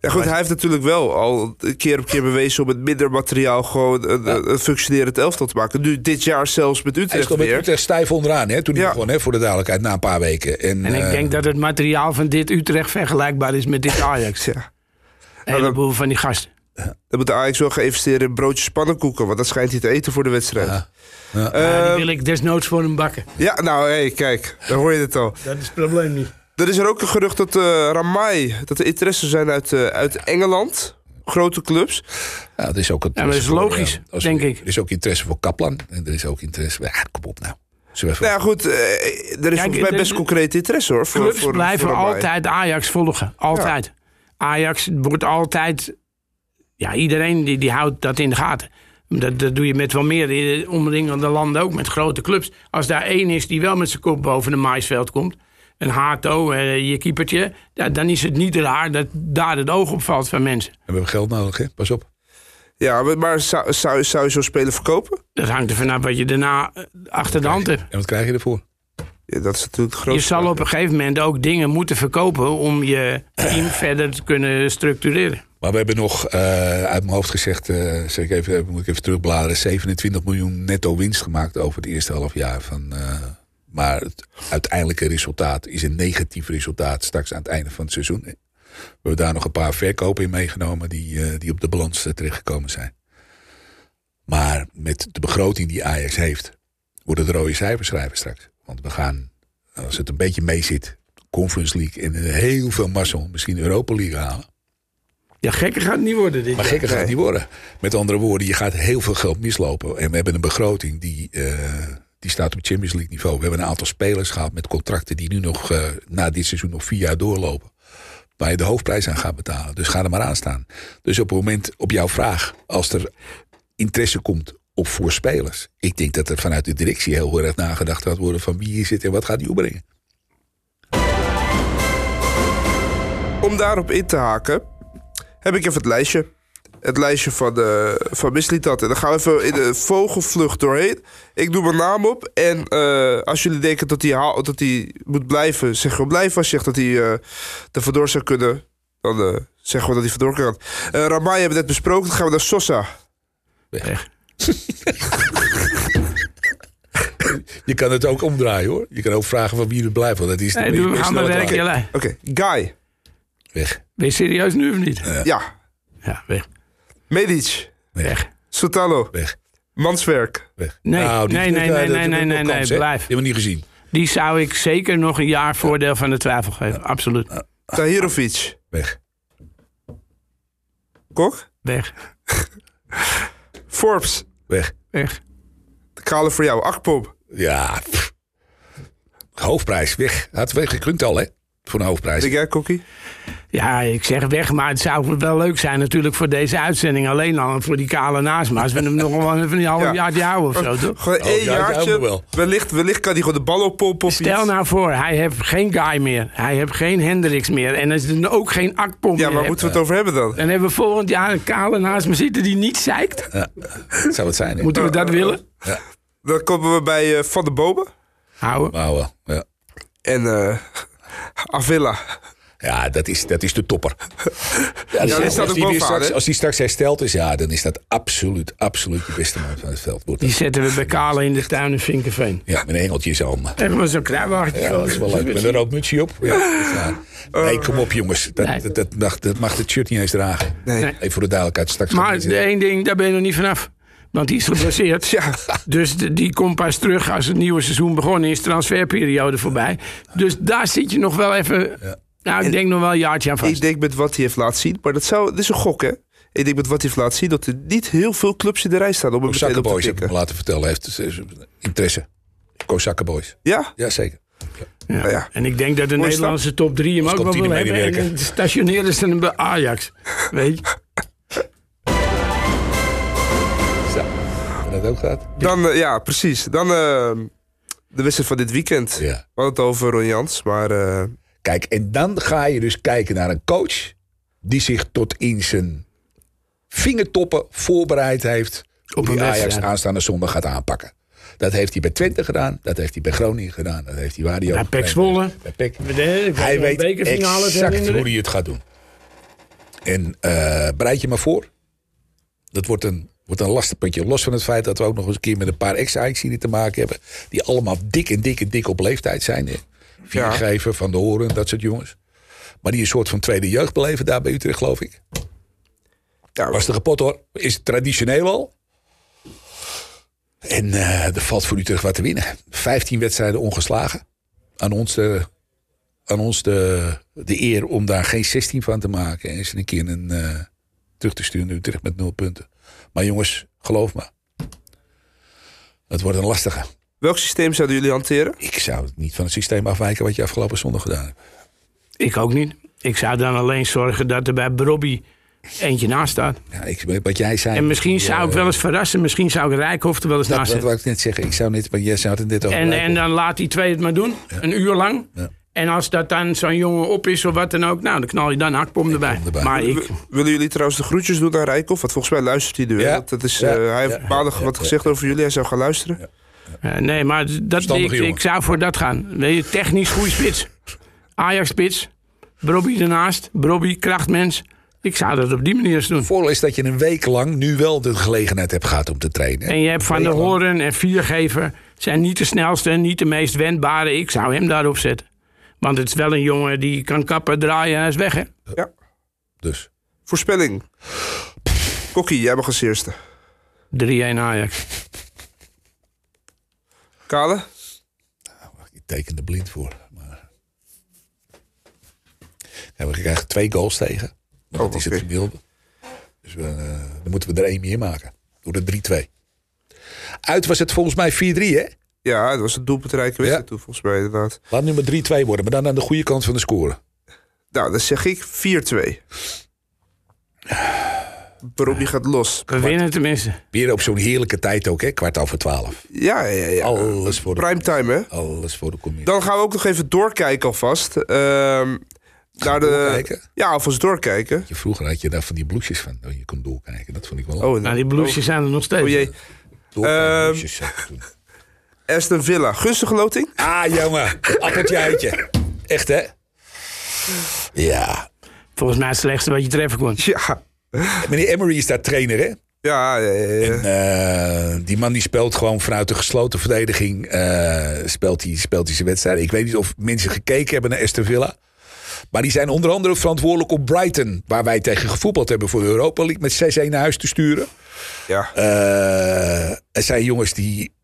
ja, goed, hij heeft natuurlijk wel al een keer op keer bewezen om met minder materiaal gewoon een, een functionerend elftal te maken. Nu dit jaar zelfs met Hij Utrecht stond met. Utrecht stijf onderaan, hè, toen hij Ja. begon, hè, voor de duidelijkheid, na een paar weken. En, En ik eh, denk dat het materiaal van dit Utrecht vergelijkbaar is met dit Ajax. Ja. Een heleboel van die gasten. Dan moet de Ajax wel gaan investeren in broodjes pannenkoeken, want dat schijnt hij te eten voor de wedstrijd. Ja. Ja, Ja, die wil ik desnoods voor hem bakken. nou hé, kijk, daar hoor je het al. Dat is het probleem niet. Er is er ook een gerucht dat eh Ramai, dat er interesse zijn uit, eh, uit Engeland. Grote clubs. ja, er is ook maar dat interesse is logisch, als- denk ik. Er is ook interesse voor Kaplan. En er is ook interesse... Ja, kom op nou. Nou ja, goed, eh, er is volgens mij best concreet interesse hoor. Voor, Clubs voor, blijven voor altijd Ajax volgen. Altijd. Ajax wordt altijd... Ja, iedereen die, die houdt dat in de gaten. Dat, dat doe je met wel meer de omringende landen ook, met grote clubs. Als daar één is die wel met zijn kop boven de maisveld komt... een Hato, eh, je keepertje... ja, dan is het niet raar dat daar het oog op valt van mensen. We hebben geld nodig, hè? Pas op. Ja, maar- zou, zou, zou je zo'n speler verkopen? Dat hangt er vanaf wat je daarna eh, achter de hand hebt. En wat krijg je ervoor? Ja, dat is natuurlijk het Je zal op een gegeven moment ook dingen moeten verkopen... om je team verder te kunnen structureren. Maar we hebben nog eh, uit mijn hoofd gezegd, eh, zeg ik even, moet ik even terugbladeren, 27 miljoen netto winst gemaakt over het eerste half jaar van, eh, Maar het uiteindelijke resultaat is een negatief resultaat straks aan het einde van het seizoen. We hebben daar nog een paar verkopen in meegenomen die, die op de balans terechtgekomen zijn. Maar met de begroting die Ajax heeft, worden het rode cijfers schrijven straks. Want we gaan, als het een beetje mee zit, Conference League en heel veel mazzel, misschien Europa League halen. Ja, gekker gaat het niet worden dit Maar jaar. gekker gaat het niet worden. Met andere woorden, je gaat heel veel geld mislopen. En we hebben een begroting die, eh, die staat op Champions League niveau. We hebben een aantal spelers gehad met contracten die nu nog eh, na dit seizoen nog vier jaar doorlopen. Waar je de hoofdprijs aan gaat betalen. Dus ga er maar aan staan. Dus op het moment, op jouw vraag, als er interesse komt op voor spelers. Ik denk dat er vanuit de directie heel erg nagedacht gaat worden van wie hier zit en wat gaat die opbrengen. Om daarop in te haken, heb ik even het lijstje. Het lijstje van, uh, van Mislitat. En dan gaan we even in de vogelvlucht doorheen. Ik doe mijn naam op. En eh, als jullie denken dat hij, haal, dat hij moet blijven, zeggen we blijven. Als je zegt dat hij uh, er vandoor zou kunnen, dan eh, zeggen we dat hij vandoor kan. Uh, Ramai hebben we net besproken. Dan gaan we naar Sosa. Weg. Je kan het ook omdraaien hoor. Je kan ook vragen van wie er blijft. Want dat is de Nee, meest we gaan. Jelle. Oké, Guy. Weg. Ben je serieus nu of niet? Ja. Ja, weg. Medic. Weg. Sotalo. Weg. Manswerk. Weg. Nee, Nou, die- nee, nee, nee, dat- nee, dat- nee, dat nee, kans, nee, hè? blijf. Helemaal niet gezien. Die zou ik zeker nog een jaar voordeel van de twijfel geven. Absoluut. Tahirovic. Weg. Kok. Weg. Forbes. Weg. Weg. De kale voor jou. Akpom. Ja. pff. Hoofdprijs. Weg. Had weggekund al, hè? Voor een hoofdprijs. Denk jij, Kokkie? Ja, ik zeg weg, maar het zou wel leuk zijn natuurlijk voor deze uitzending. Alleen al voor die kale naast me. Als we hem nog wel even een half Ja. jaar houden of zo, toch? Gewoon één ja, ja, jaartje. wel. Wellicht, wellicht kan hij gewoon de bal oppompen Stel iets. nou voor, hij heeft geen Guy meer. Hij heeft geen Hendricks meer. En er ook geen Akpom Ja, meer waar hebt, moeten we het over hebben dan? Dan hebben we volgend jaar een kale naast me zitten die niet zeikt. Ja. Zou het zijn, hè? Moeten we dat willen? Dan komen we bij eh, Van de Bomen Houden. Nou, wel. Ja. en eh Avila. Ja, dat is, dat is de topper. Ja, als, die straks, als die straks hersteld is, ja, dan is dat absoluut, absoluut de beste man van het veld. Wordt Die zetten we bij Kale in de tuin in Vinkenveen. Ja, met een engeltje in zijn handen. Echt maar zo'n kruiwachtje. Ja, dat is wel leuk. Met een rood mutsje op. Ja, ja. Nee, kom op jongens. Dat, Nee. dat, dat, mag, dat mag het shirt niet eens dragen. Nee. Even voor de duidelijkheid. Straks Maar de één ding, daar ben je nog niet vanaf. Want die is geblesseerd. Ja. Dus de- die komt pas terug als het nieuwe seizoen begonnen is. Transferperiode voorbij. Dus daar zit je nog wel even... Nou, ik denk nog wel een jaartje aan Ik vast. denk met wat hij heeft laten zien, maar dat, zou, dat is een gok hè. Ik denk met wat hij heeft laten zien dat er niet heel veel clubs in de rij staan om hem meteen Osaka op te Boys heb ik me laten vertellen. Heeft eh, interesse. Osaka Boys. Ja? Jazeker. Ja. Nou ja. En ik denk dat de Mooi Nederlandse top 3 hem ook wel wil hebben. En stationeren ze hem bij Ajax. Weet je? Dat ook gaat? Dan, eh, ja, precies. Dan eh, de wedstrijd van dit weekend. Ja. We hadden het over Ron Jans, maar eh, Kijk, en dan ga je dus kijken naar een coach die zich tot in zijn vingertoppen voorbereid heeft op een die Ajax aanstaande zondag gaat aanpakken. Dat heeft hij bij Twente gedaan, dat heeft hij bij Groningen gedaan, dat heeft hij waar hij Bij ook PEC Zwolle. Bij Hij een weet exact hoe hij het gaat doen. En eh, bereid je maar voor. Dat wordt een, wordt een lastig puntje. Los van het feit dat we ook nog eens een keer met een paar ex-Ajaxiden te maken hebben. Die allemaal dik en dik en dik op leeftijd zijn. Viergever, Van de Horen, dat soort jongens. Maar die een soort van tweede jeugd beleven daar bij Utrecht, geloof ik. ja, Was de kapot hoor. Is traditioneel al. En eh, er valt voor Utrecht wat te winnen. 15 wedstrijden ongeslagen. Aan ons, de, aan ons de, de eer om daar geen 16 van te maken. En ze een keer een, eh, terug te sturen naar Utrecht met 0 punten. Maar jongens, geloof me. Het wordt een lastige. welk systeem zouden jullie hanteren? Ik zou niet van het systeem afwijken wat je afgelopen zondag gedaan hebt. Ik ook niet. Ik zou dan alleen zorgen dat er bij Brobby eentje naast staat. Ja, ik, wat jij zei. En misschien Ja, zou ik wel eens verrassen. Misschien zou ik Rijkhoff er wel eens Dat, naast dat zetten. wou ik net zeggen. Ik zou net, want jij zou het net over En, en dan laat die twee het maar doen. Een uur lang. En als dat dan zo'n jongen op is of wat dan ook. Nou, dan knal je dan een hakpom erbij. erbij. Maar ik... Willen jullie trouwens de groetjes doen aan Rijkoff? Want volgens mij luistert hij nu. Ja. Dat is, Ja. eh, hij heeft Ja. maandag wat gezegd over jullie. Hij zou gaan luisteren. eh, nee, maar dat, ik, zou voor dat gaan. Weet je, technisch goede spits. Ajax spits. Brobby ernaast. Brobby, krachtmens. Ik zou dat op die manier eens doen. voordeel is dat je een week lang nu wel de gelegenheid hebt gehad om te trainen. En je hebt Van der Horen en Viergever. zijn niet de snelste en niet de meest wendbare. Ik zou hem daarop zetten. Want het is wel een jongen die kan kappen, draaien en hij is weg, hè? Ja. Dus. Voorspelling. Kokkie, jij mag als eerste. 3-1 Ajax. Kale? Ik teken er blind voor. Maar... Ja, we krijgen twee goals tegen. Oh, dat is het gemiddelde. Dus we, eh, dan moeten we er één meer maken. Door de 3-2. Uit was het volgens mij 4-3, hè? Ja, dat was een doelpuntrijke wedstrijd Ja. toen, volgens mij inderdaad. Laat nummer 3-2 worden, maar dan aan de goede kant van de score. Nou, dan zeg ik 4-2. Robbie gaat los. We winnen tenminste. Weer op zo'n heerlijke tijd ook, hè? Kwart over twaalf. Ja, ja, ja. Alles voor de, Primetime, hè? alles voor de commissie. Dan gaan we ook nog even doorkijken alvast. Ehm naar de... doorkijken? Ja, alvast doorkijken. Je, vroeger had je daar van die bloesjes van. Je kon doorkijken. Dat vond ik wel. Oh, Nou, die bloesjes zijn er nog steeds. Oh jee. Ik toen. Aston Villa. Gunstige loting? Ah, jongen. Appeltje eitje. Echt, hè? Ja. Volgens mij het slechtste wat je treffen kon. Ja. Meneer Emery is daar trainer, hè? Ja, ja, ja, ja. En, eh, die man die speelt gewoon vanuit de gesloten verdediging. eh, speelt, hij, speelt hij zijn wedstrijd. Ik weet niet of mensen gekeken hebben naar Aston Villa. Maar die zijn onder andere verantwoordelijk om Brighton. Waar wij tegen gevoetbald hebben voor de Europa League. Met 6-1 naar huis te sturen. ja. Eh er zijn jongens die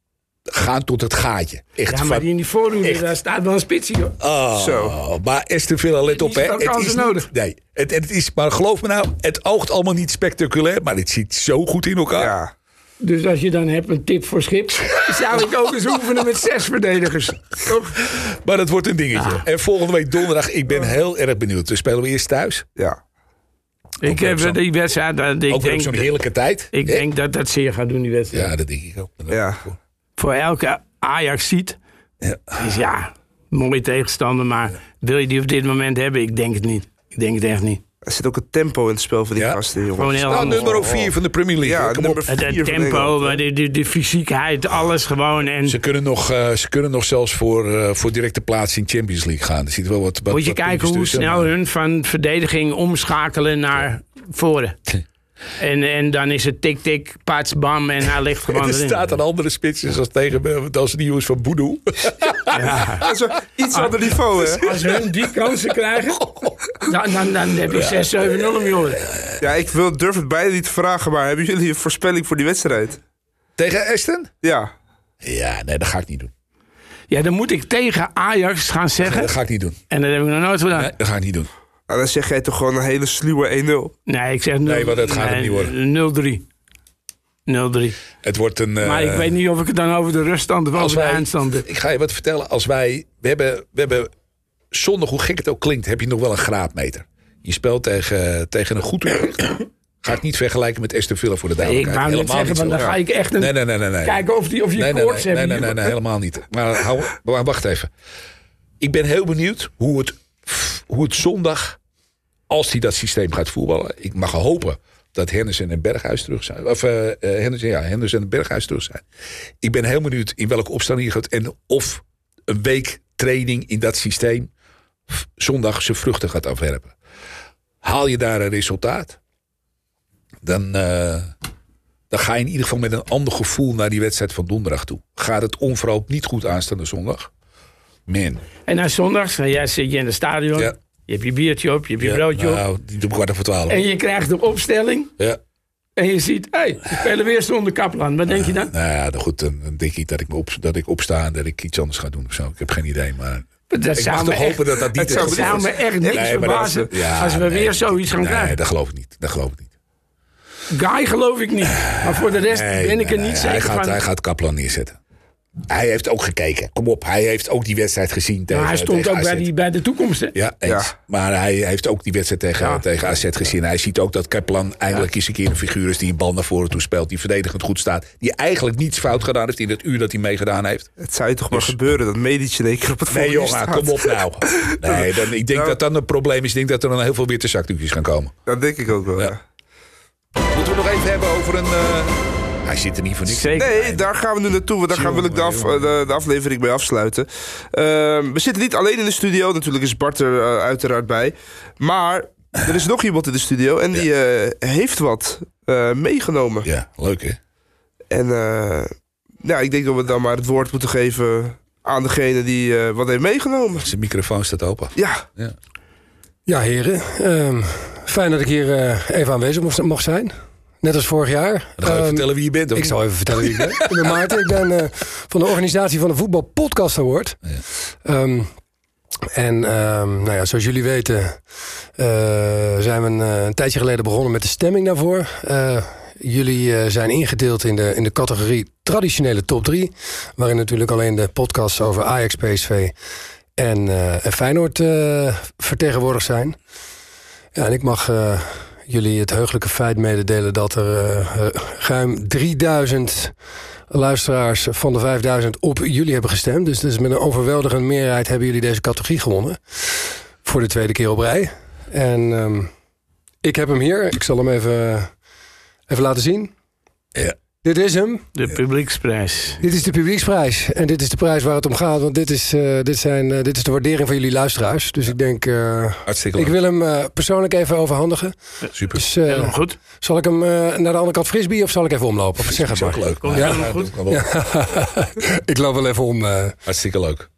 gaan tot het gaatje. Echt Ja, maar die in die voorhoede, Echt. daar staat wel een spitsie, hoor. Oh, Zo. Maar Aston Villa, let op. Hè. veel Het kansen is nodig. Niet, nee, het, het is, maar geloof me nou, het oogt allemaal niet spectaculair. Maar het zit zo goed in elkaar. ja. Dus als je dan hebt een tip voor Schip, zou ik ook eens oefenen met zes verdedigers. Toch? Maar dat wordt een dingetje. En volgende week donderdag, ik ben heel erg benieuwd. We spelen we eerst thuis. Ja. Ik heb die wedstrijd, ik, Ook denk, zo'n heerlijke tijd. ik denk dat dat zeer gaat doen, die wedstrijd. Ja, dat denk ik ook. Ja. Voor elke Ajax ziet, Ja. is ja, mooie tegenstander, maar wil je die op dit moment hebben? Ik denk het niet. Ik denk het echt niet. Er zit ook een tempo in het spel van die Ja. gasten, jongens. Gewoon heel Nou, nummer 4 van de Premier League. Ja, nummer. Het, het tempo, de, de, de fysiekheid, alles gewoon. En Ze kunnen, nog, eh, ze kunnen nog zelfs voor, eh, voor directe plaats in Champions League gaan. Er zit wel wat, wat moet je wat kijken hoe tussen, snel maar- hun van verdediging omschakelen naar voren. En, en dan is het tik-tik, pats, bam en hij ligt gewoon Er staat een andere spits als tegen als de nieuws van Boedoe. Ja. Iets ander niveau, hè? Als hun die kansen krijgen, dan, dan, dan heb je 6-7-0 om je oren. Ja, ik wil, durf het bijna niet te vragen, maar hebben jullie een voorspelling voor die wedstrijd? tegen Aston? Ja. Ja, nee, dat ga ik niet doen. Ja, dan moet ik tegen Ajax gaan Nee, zeggen. dat ga ik niet doen. En dat heb ik nog nooit gedaan. Nee, dat ga ik niet doen. Nou, dan zeg jij toch gewoon een hele sluwe 1-0. Nee, ik zeg 0 Nee, want dat gaat hem niet worden. 0-3. 0-3. Het wordt een. eh, Maar ik weet niet of ik het dan over de ruststand of over de eindstand heb. ik ga je wat vertellen. Als wij, we hebben, we hebben zondag, hoe gek het ook klinkt, heb je nog wel een graadmeter. Je speelt tegen, tegen een goed Utrecht. Ga ik niet vergelijken met Aston Villa voor de Ik duidelijkheid. wou Helemaal zeggen, niet van, zo. dan ga ik echt een, Nee, nee, nee, nee. nee. kijken of die, of je nee, nee, koorts nee, hebben. nee, nee, nee, nee, helemaal niet. Maar, hou, maar wacht even. Ik ben heel benieuwd hoe het, hoe het zondag, als hij dat systeem gaat voetballen. Ik mag hopen dat Henderson en Berghuis terug zijn. Of eh, Henderson, ja, Henderson en Berghuis terug zijn. Ik ben heel benieuwd in welke opstelling hij gaat. En of een week training in dat systeem zondag zijn vruchten gaat afwerpen. Haal je daar een resultaat, dan, eh, dan ga je in ieder geval met een ander gevoel naar die wedstrijd van donderdag toe. Gaat het onverhoopt niet goed aanstaande zondag? Man. En na zondags, nou, ja, zit je in het stadion. Ja. Je hebt je biertje op, je hebt je broodje op. nou, die doe ik kwart over twaalf. En je krijgt de opstelling. Ja. En je ziet, hé, hey, we spelen weer zonder Kaplan. Wat denk je dan? Nou ja, goed, dan, denk ik dat ik, me op, dat ik opsta en dat ik iets anders ga doen of zo. Ik heb geen idee, maar... Dat Ik zou mag me toch echt, hopen dat dat niet zou zou me echt niks Nee, is- verbazen ja, als we nee. weer zoiets gaan Nee, krijgen. dat geloof ik niet. Dat geloof ik niet. Guy geloof ik niet. Maar voor de rest Nee, ben ik er nee, niet nee, hij zeker gaat, van. Hij gaat Kaplan neerzetten. Hij heeft ook gekeken. Kom op, hij heeft ook die wedstrijd gezien tegen maar hij stond ook bij, die, bij de toekomst. Hè? Ja, eens. Ja. Maar hij heeft ook die wedstrijd tegen, Ja. tegen AZ gezien. Hij ziet ook dat Kaplan eindelijk eens een keer een figuur is... die een bal naar voren toe speelt, die verdedigend goed staat... die eigenlijk niets fout gedaan heeft in het uur dat hij meegedaan heeft. Het zou je toch maar gebeuren dat Medici in één keer op het Nee volgende jongen, staat. kom op nou. Nee, dan, ik denk Nou. dat dan een probleem is. Ik denk dat er dan heel veel witte zakdoekjes gaan komen. Dat denk ik ook wel, Ja. ja. Moeten we nog even hebben over een... eh, Hij zit er niet voor niks. Zeker. Nee, daar gaan we nu naartoe. Want daar gaan, wil ik de, af- de, de aflevering mee afsluiten. Ehm, we zitten niet alleen in de studio. Natuurlijk is Bart er eh, uiteraard bij. Maar er is nog iemand in de studio. En die eh, heeft wat eh, meegenomen. Ja, leuk hè? En eh, nou, ik denk dat we dan maar het woord moeten geven aan degene die eh, wat heeft meegenomen. Zijn microfoon staat open. Ja, Ja, heren. ehm, fijn dat ik hier eh, even aanwezig mocht zijn. Net als vorig jaar. Dan ga je Ehm, vertellen wie je bent. of ik niet? zal even vertellen wie ik ben. ik ben Maarten. Ik ben eh, van de organisatie van de Voetbal Podcast Award. Ehm, en ehm, nou ja, zoals jullie weten eh, zijn we een, eh, een tijdje geleden begonnen met de stemming daarvoor. Jullie zijn ingedeeld in de, in de categorie traditionele top 3. Waarin natuurlijk alleen de podcasts over Ajax, PSV en, en Feyenoord vertegenwoordigd zijn. Ja, en ik mag jullie het heugelijke feit mededelen dat er eh, eh, ruim 3000 luisteraars van de 5000 op jullie hebben gestemd. Dus, dus met een overweldigende meerderheid hebben jullie deze categorie gewonnen. Voor de tweede keer op rij. En ehm, ik heb hem hier. Ik zal hem even, even laten zien. Ja. Dit is hem. De publieksprijs. Dit is de publieksprijs. En dit is de prijs waar het om gaat. Want dit is, eh, dit zijn, eh, dit is de waardering van jullie luisteraars. Dus ik denk, eh, Hartstikke ik leuk. wil hem eh, persoonlijk even overhandigen. Super. Dus eh, Helemaal goed. zal ik hem eh, naar de andere kant frisbee of zal ik even omlopen? Zeg het is ook maar. leuk. Komt Ja, helemaal ja, goed. wel. ik loop wel even om. Hartstikke leuk.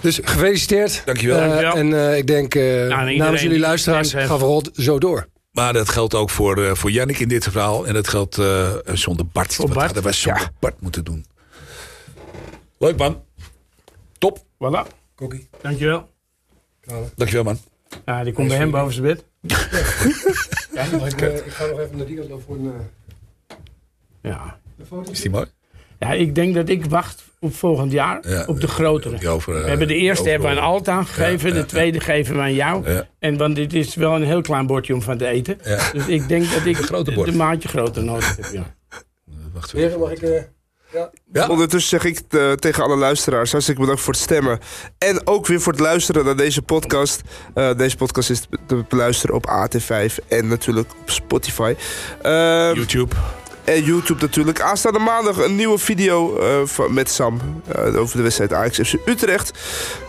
Dus gefeliciteerd. Dankjewel. Dankjewel. en eh, ik denk, eh, iedereen namens jullie luisteraars, ga vooral zo door. Maar dat geldt ook voor, eh, voor Jannik in dit verhaal. En dat geldt eh, zonder Bart. Voor Wat Bart. hadden wij zonder Bart moeten doen? Leuk man. Top. Voilà. Kokkie. Dankjewel. Dankjewel man. Ja, die komt bij hem boven zijn bed. ik, eh, ik ga nog even naar die kant lopen voor een, Ja. een foto. Is die mooi? Ja, ik denk dat ik wacht op volgend jaar Ja. op de grotere. Eh, We hebben de eerste over- hebben we aan Alt aangegeven, Ja, ja, de tweede geven we aan jou. Ja. En want dit is wel een heel klein bordje om van te eten. Ja. Dus ik denk dat ik de, maatje groter nodig heb. Ja. Wacht even. Heren, mag ik... eh, Ja. ondertussen zeg ik eh, tegen alle luisteraars... hartstikke bedankt voor het stemmen. En ook weer voor het luisteren naar deze podcast. Eh, deze podcast is te beluisteren op AT5 en natuurlijk op Spotify. Ehm, YouTube. En YouTube natuurlijk. Aanstaande maandag een nieuwe video eh, met Sam. eh, over de wedstrijd Ajax FC Utrecht.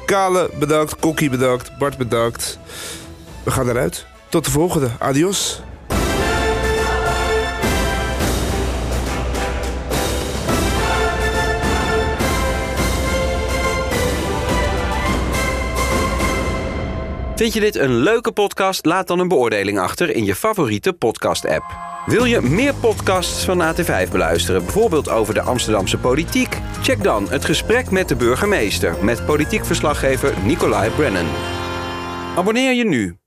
Kale bedankt. Kokkie bedankt. Bart bedankt. We gaan eruit. Tot de volgende. Adios. Vind je dit een leuke podcast? Laat dan een beoordeling achter in je favoriete podcast-app. Wil je meer podcasts van AT5 beluisteren, bijvoorbeeld over de Amsterdamse politiek? Check dan het gesprek met de burgemeester met politiek verslaggever Nicolai Brennan. Abonneer je nu.